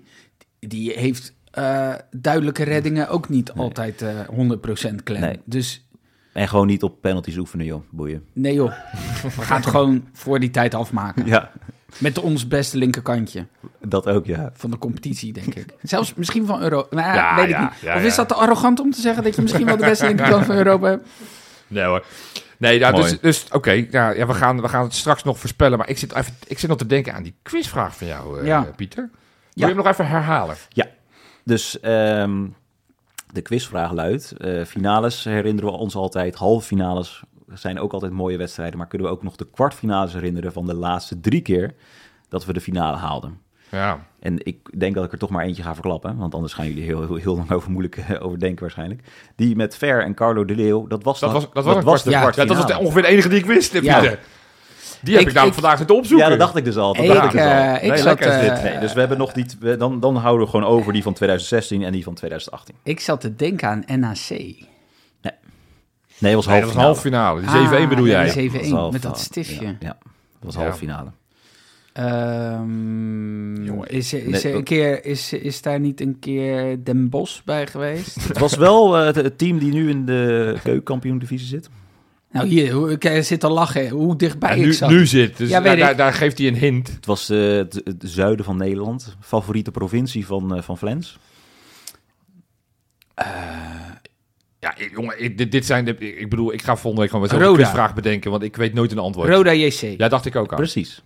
Die heeft eh, duidelijke reddingen ook niet Nee. altijd eh 100% klem. Nee. Dus En gewoon niet op penalties oefenen, joh. Boeien. nee joh, we gaan het gewoon voor die tijd afmaken. Ja, Met ons beste linkerkantje dat ook, ja. van de competitie, denk ik. Zelfs misschien van Europa. Nou, Ja, weet ik ja, niet. ja, of is dat te arrogant om te zeggen dat je misschien wel de beste linkerkant van Europa hebt? Nee hoor. Nee, ja, Mooi. dus, dus oké. ja, ja, we, gaan, we gaan het straks nog voorspellen. Maar ik zit, even, ik zit nog te denken aan die quizvraag van jou, Ja. Pieter. Wil Ja. je hem nog even herhalen? Dus ehm, de quizvraag luidt: eh, finales herinneren we ons altijd, halve finales zijn ook altijd mooie wedstrijden, maar kunnen we ook nog de kwartfinales herinneren van de laatste drie keer dat we de finale haalden? Ja. En ik denk dat ik er toch maar eentje ga verklappen, want anders gaan jullie heel, heel, heel lang over moeilijk eh, over denken waarschijnlijk. Die met Ver en Carlo de Leeuw, dat was, Dat was, dat was, de kwart- ja, ja, dat was de- ongeveer de enige die ik wist, Ja. Die heb Ik- ik, namelijk ik- vandaag zitten opzoeken. Ja, dat dacht ik dus al. Dat Ik, dacht ik dus al. eh, ik Nee, zat, lekker is dit. eh, Nee, dus we hebben nog die, dan, dan houden we gewoon over die van 2016 en die van 2018. Ik zat te denken aan NAC. Nee, het was Nee, half halve finale. Die 7-1 Ah, bedoel jij? die 7-1 Dat was half- met dat stiftje. Ja, ja, dat was Ja. halve finale. Ehm, Jongen, is, er, is, nee, er een keer, is, is daar niet een keer Den Bos bij geweest? Het was wel eh, het, het team die nu in de keukenkampioen-divisie zit. Nou, hier, ik eh, zit al lachen hoe dichtbij Ja, ik nu, zat. nu zit. Dus Ja, daar, ik. daar, daar geeft hij een hint. Het was eh, het, het zuiden van Nederland. Favoriete provincie van, eh, van Flens. Ja, ik- jongen, ik- dit, dit zijn de... Ik ik bedoel, ik ga volgende week gewoon met zo'n quizvraag bedenken, want ik weet nooit een antwoord. Roda JC. Ja, dacht ik ook aan. Oké. Precies.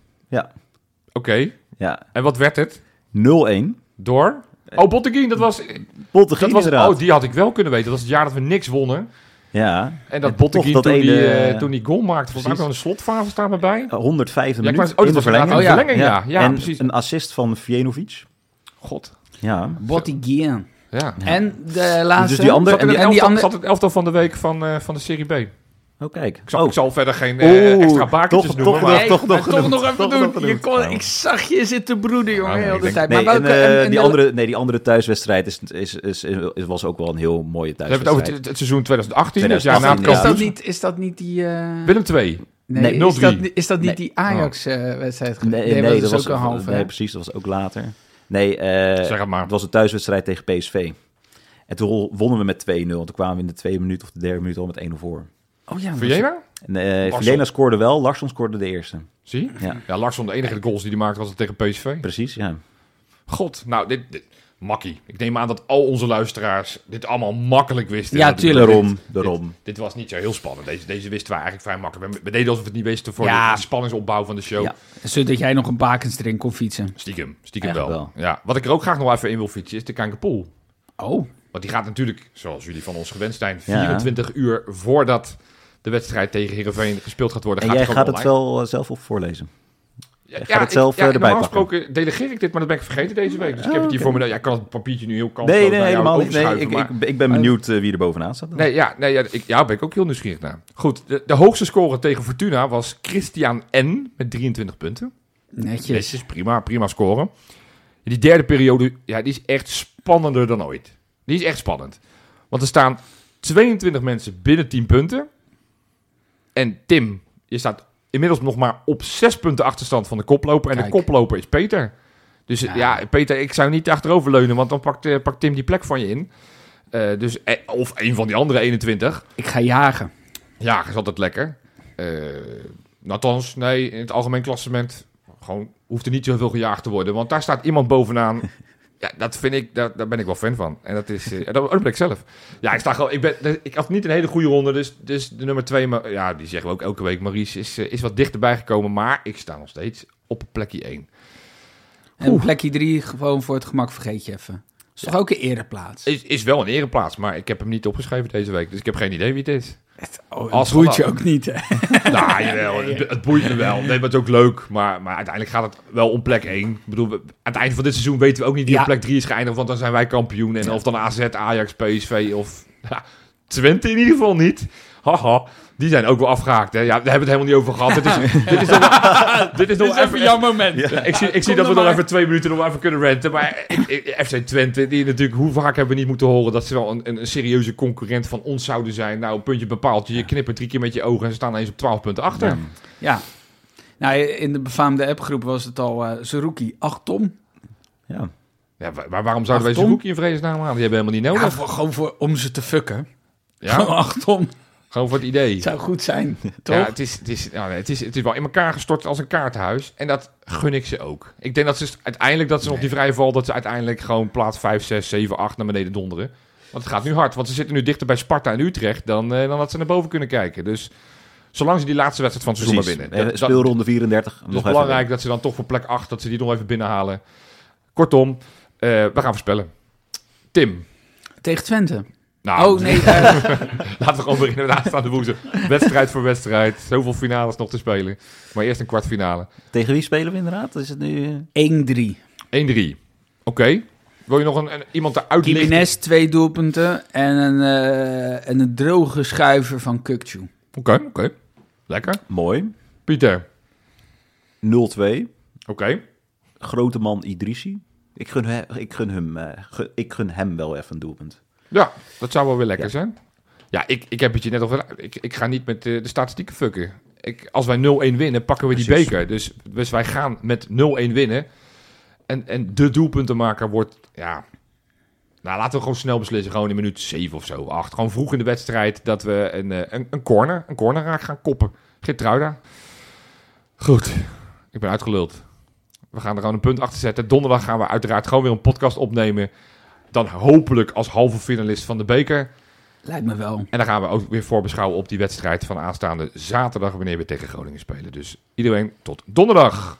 Ja. En wat werd het? 0-1. Door? Oh, Botteguin, dat was... Bottegien Dat was inderdaad. oh, die had ik wel kunnen weten. Dat was het jaar dat we niks wonnen. Ja. En dat Botteguin toen, die, eh, toen die goal maakte. Volgens mij ook nog een slotfase staan we bij. 105 Ja, minuten wou- oh, in dat de verlenging. in de verlenging, ja. Ja, en precies. een assist van Vjenovic. God. Ja. Bottigien. Ja. En de laatste... Dus die andere- Zat in en die elftal, andere... zat het elftal van de week van, eh, van de Serie B. Oh, kijk. Ik zal, oh. ik zal verder geen eh, Oeh, extra bakentjes toch- noemen. toch maar... Nee, toch maar nog toch genoemd. nog even Toch doen. nog Je kon, Nou. ik zag je zitten broeden, jongen, Oh, heel ik de denk- tijd. Nee, Maar en, welke... eh, en- en die, de- andere, nee, die andere thuiswedstrijd is, is, is, is, was ook wel een heel mooie We hebben het over thuiswedstrijd. het, seizoen 2018, dus ja, na 2018, het Is dat niet, is dat niet die... eh, Willem 2. Nee, Nee, is, dat, 0-3. niet- is dat niet Nee. die Ajax-wedstrijd? Nee, nee, dat was ook een halve. Nee, precies, dat was ook later. Nee, eh, Zeg het maar. het was een thuiswedstrijd tegen PSV. En toen wonnen we met 2-0. En toen kwamen we in de tweede minuut of de derde minuut al met 1-0 voor. Oh ja, eh Larsson. Vilena scoorde wel, Larsson scoorde de eerste. Zie? Ja, Ja, Larsson, de enige goals die hij maakte was het tegen PSV. precies, ja. God, nou, dit, dit makkie. Ik neem aan dat al onze luisteraars dit allemaal makkelijk wisten. Ja, tuurlijk. Daarom, Dit, daarom. dit was niet zo heel spannend. Deze, deze wisten we eigenlijk vrij makkelijk. We, we deden alsof we het niet wisten voor Ja. de spanningsopbouw van de show. Ja. Zodat jij nog een bakens erin kon fietsen. Stiekem, stiekem wel. Eigenlijk Ja. Wat ik er ook graag nog even in wil fietsen is de Kankerpool. Oh, Want die gaat natuurlijk, zoals jullie van ons gewend zijn, Ja. 24 uur voordat de wedstrijd tegen Heerenveen gespeeld gaat worden. En gaat jij gaat het wel eh, zelf op voorlezen. Ja, gaat het zelf, ik, ja, eh, erbij normaal pakken. gesproken delegeer ik dit, maar dat ben ik vergeten deze week. Dus ik Oh, heb het hier voor me. Ja, ik kan het papiertje nu heel kansloos Nee, nee, naar jou helemaal niet. Nee, ik, maar- ik, ik ben benieuwd eh, wie er bovenaan staat. dan. Nee, ja, nee, ja, ik, ja, ben ik ook heel nieuwsgierig naar. Goed, de, de hoogste score tegen Fortuna was Christian N. met 23 punten. netjes. Netjes, prima, prima scoren. Die derde periode, ja, die is echt spannender dan ooit. Die is echt spannend. Want er staan 22 mensen binnen 10 punten. En Tim, je staat inmiddels nog maar op 6 punten achterstand van de koploper. En Kijk. de koploper is Peter. Dus ja. Ja. Peter, ik zou niet achterover leunen, want dan pakt, eh, pakt Tim die plek van je in. Eh, dus, eh, of een van die andere 21. Ik ga jagen. Ja, is altijd lekker. Eh althans, nee, in het algemeen klassement gewoon hoeft er niet zoveel gejaagd te worden. Want daar staat iemand bovenaan. Ja, dat vind ik, daar, daar ben ik wel fan van. En dat is, eh, dat, dat ben ik zelf. Ja, ik sta gewoon, ik ben, ik had niet een hele goede ronde, dus, dus de nummer twee, maar ja, die zeggen we ook elke week. Maurice is, eh, is wat dichterbij gekomen, maar ik sta nog steeds op plekje 1. En plekje drie, gewoon voor het gemak vergeet je even. Is toch ook een ereplaats? Is, is wel een ereplaats, maar ik heb hem niet opgeschreven deze week, dus ik heb geen idee wie het is. Oh, Als dat boeit je ook niet, hè? nou, jawel, het, het boeit me wel. Nee, maar het is ook leuk. Maar, maar uiteindelijk gaat het wel om plek 1. Ik bedoel, aan het einde van dit seizoen weten we ook niet wie Ja. op plek 3 is geëindigd. Want dan zijn wij kampioen. En of dan AZ, Ajax, PSV of ja, Twente in ieder geval niet. Haha, die zijn ook wel afgehaakt. Hè? Ja, daar hebben we het helemaal niet over gehad. Dit is, dit is nog, dit is nog even, jouw moment. ik zie, ik zie dat we dan nog even twee minuten nog even kunnen renten. Maar FC Twente, die natuurlijk, hoe vaak hebben we niet moeten horen dat ze wel een, een, een serieuze concurrent van ons zouden zijn. Nou, puntje bepaald. Je knippert drie keer met je ogen en ze staan ineens op 12 punten achter. Ja. Ja. Nou, in de befaamde appgroep was het al eh Zerouki, 8 ton. Ja. Ja, maar waarom zouden wij boekje in vredesnaam aan? Die hebben we helemaal niet Ja, nodig. voor, gewoon voor, om ze te fucken. Ja, Gewoon 8 ton. Gewoon voor het idee. Het zou goed zijn, toch? Ja, het is, het, is, nee, het, is, het is wel in elkaar gestort als een kaartenhuis. En dat gun ik ze ook. Ik denk dat ze uiteindelijk, dat ze nog die vrije val, dat ze uiteindelijk gewoon plaats 5, 6, 7, 8 naar beneden donderen. Want het gaat nu hard. Want ze zitten nu dichter bij Sparta en Utrecht dan, eh, dan dat ze naar boven kunnen kijken. Dus zolang ze die laatste wedstrijd van het seizoen maar winnen. Eh, Dat- Speelronde 34. Het nog is even belangrijk dat ze dan toch voor plek 8, dat ze die nog even binnenhalen. Kortom, eh, we gaan voorspellen. Tim. Tegen Twente. Nou, oh, nee. Laten we gewoon beginnen met aanstaande woensdag. Wedstrijd voor wedstrijd. Zoveel finales nog te spelen. Maar eerst een kwartfinale. Tegen wie spelen we inderdaad? Is het nu... eh, 1-3. 1-3. Oké. Wil je nog een, een- iemand eruit lichten? Jiménez, twee doelpunten. En een, eh, en een droge schuiver van Kukcu. Oké, oké. Lekker. Mooi. Pieter. 0-2. Oké. Grote man Idrissi. Ik gun, he- ik, gun hem, eh, gu- ik gun hem wel even een doelpunt. Ja, dat zou wel weer lekker Ja. zijn. Ja, ik, ik heb het je net al gedaan. Ik, ik ga niet met de, de statistieken fucken. Ik, als wij 0-1 winnen, pakken we die beker. Dus, dus wij gaan met 0-1 winnen. En, en de doelpuntenmaker wordt, ja... Nou, laten we gewoon snel beslissen. Gewoon in minuut 7 of zo, 8. Gewoon vroeg in de wedstrijd dat we een, eh, een, een corner, een corner raak gaan koppen. Geertruida. Goed, ik ben uitgeluld. We gaan er gewoon een punt achter zetten. Donderdag gaan we uiteraard gewoon weer een podcast opnemen. Dan hopelijk als halve finalist van de beker. Lijkt me wel. En dan gaan we ook weer voorbeschouwen op die wedstrijd van aanstaande zaterdag... wanneer we tegen Groningen spelen. Dus iedereen tot donderdag.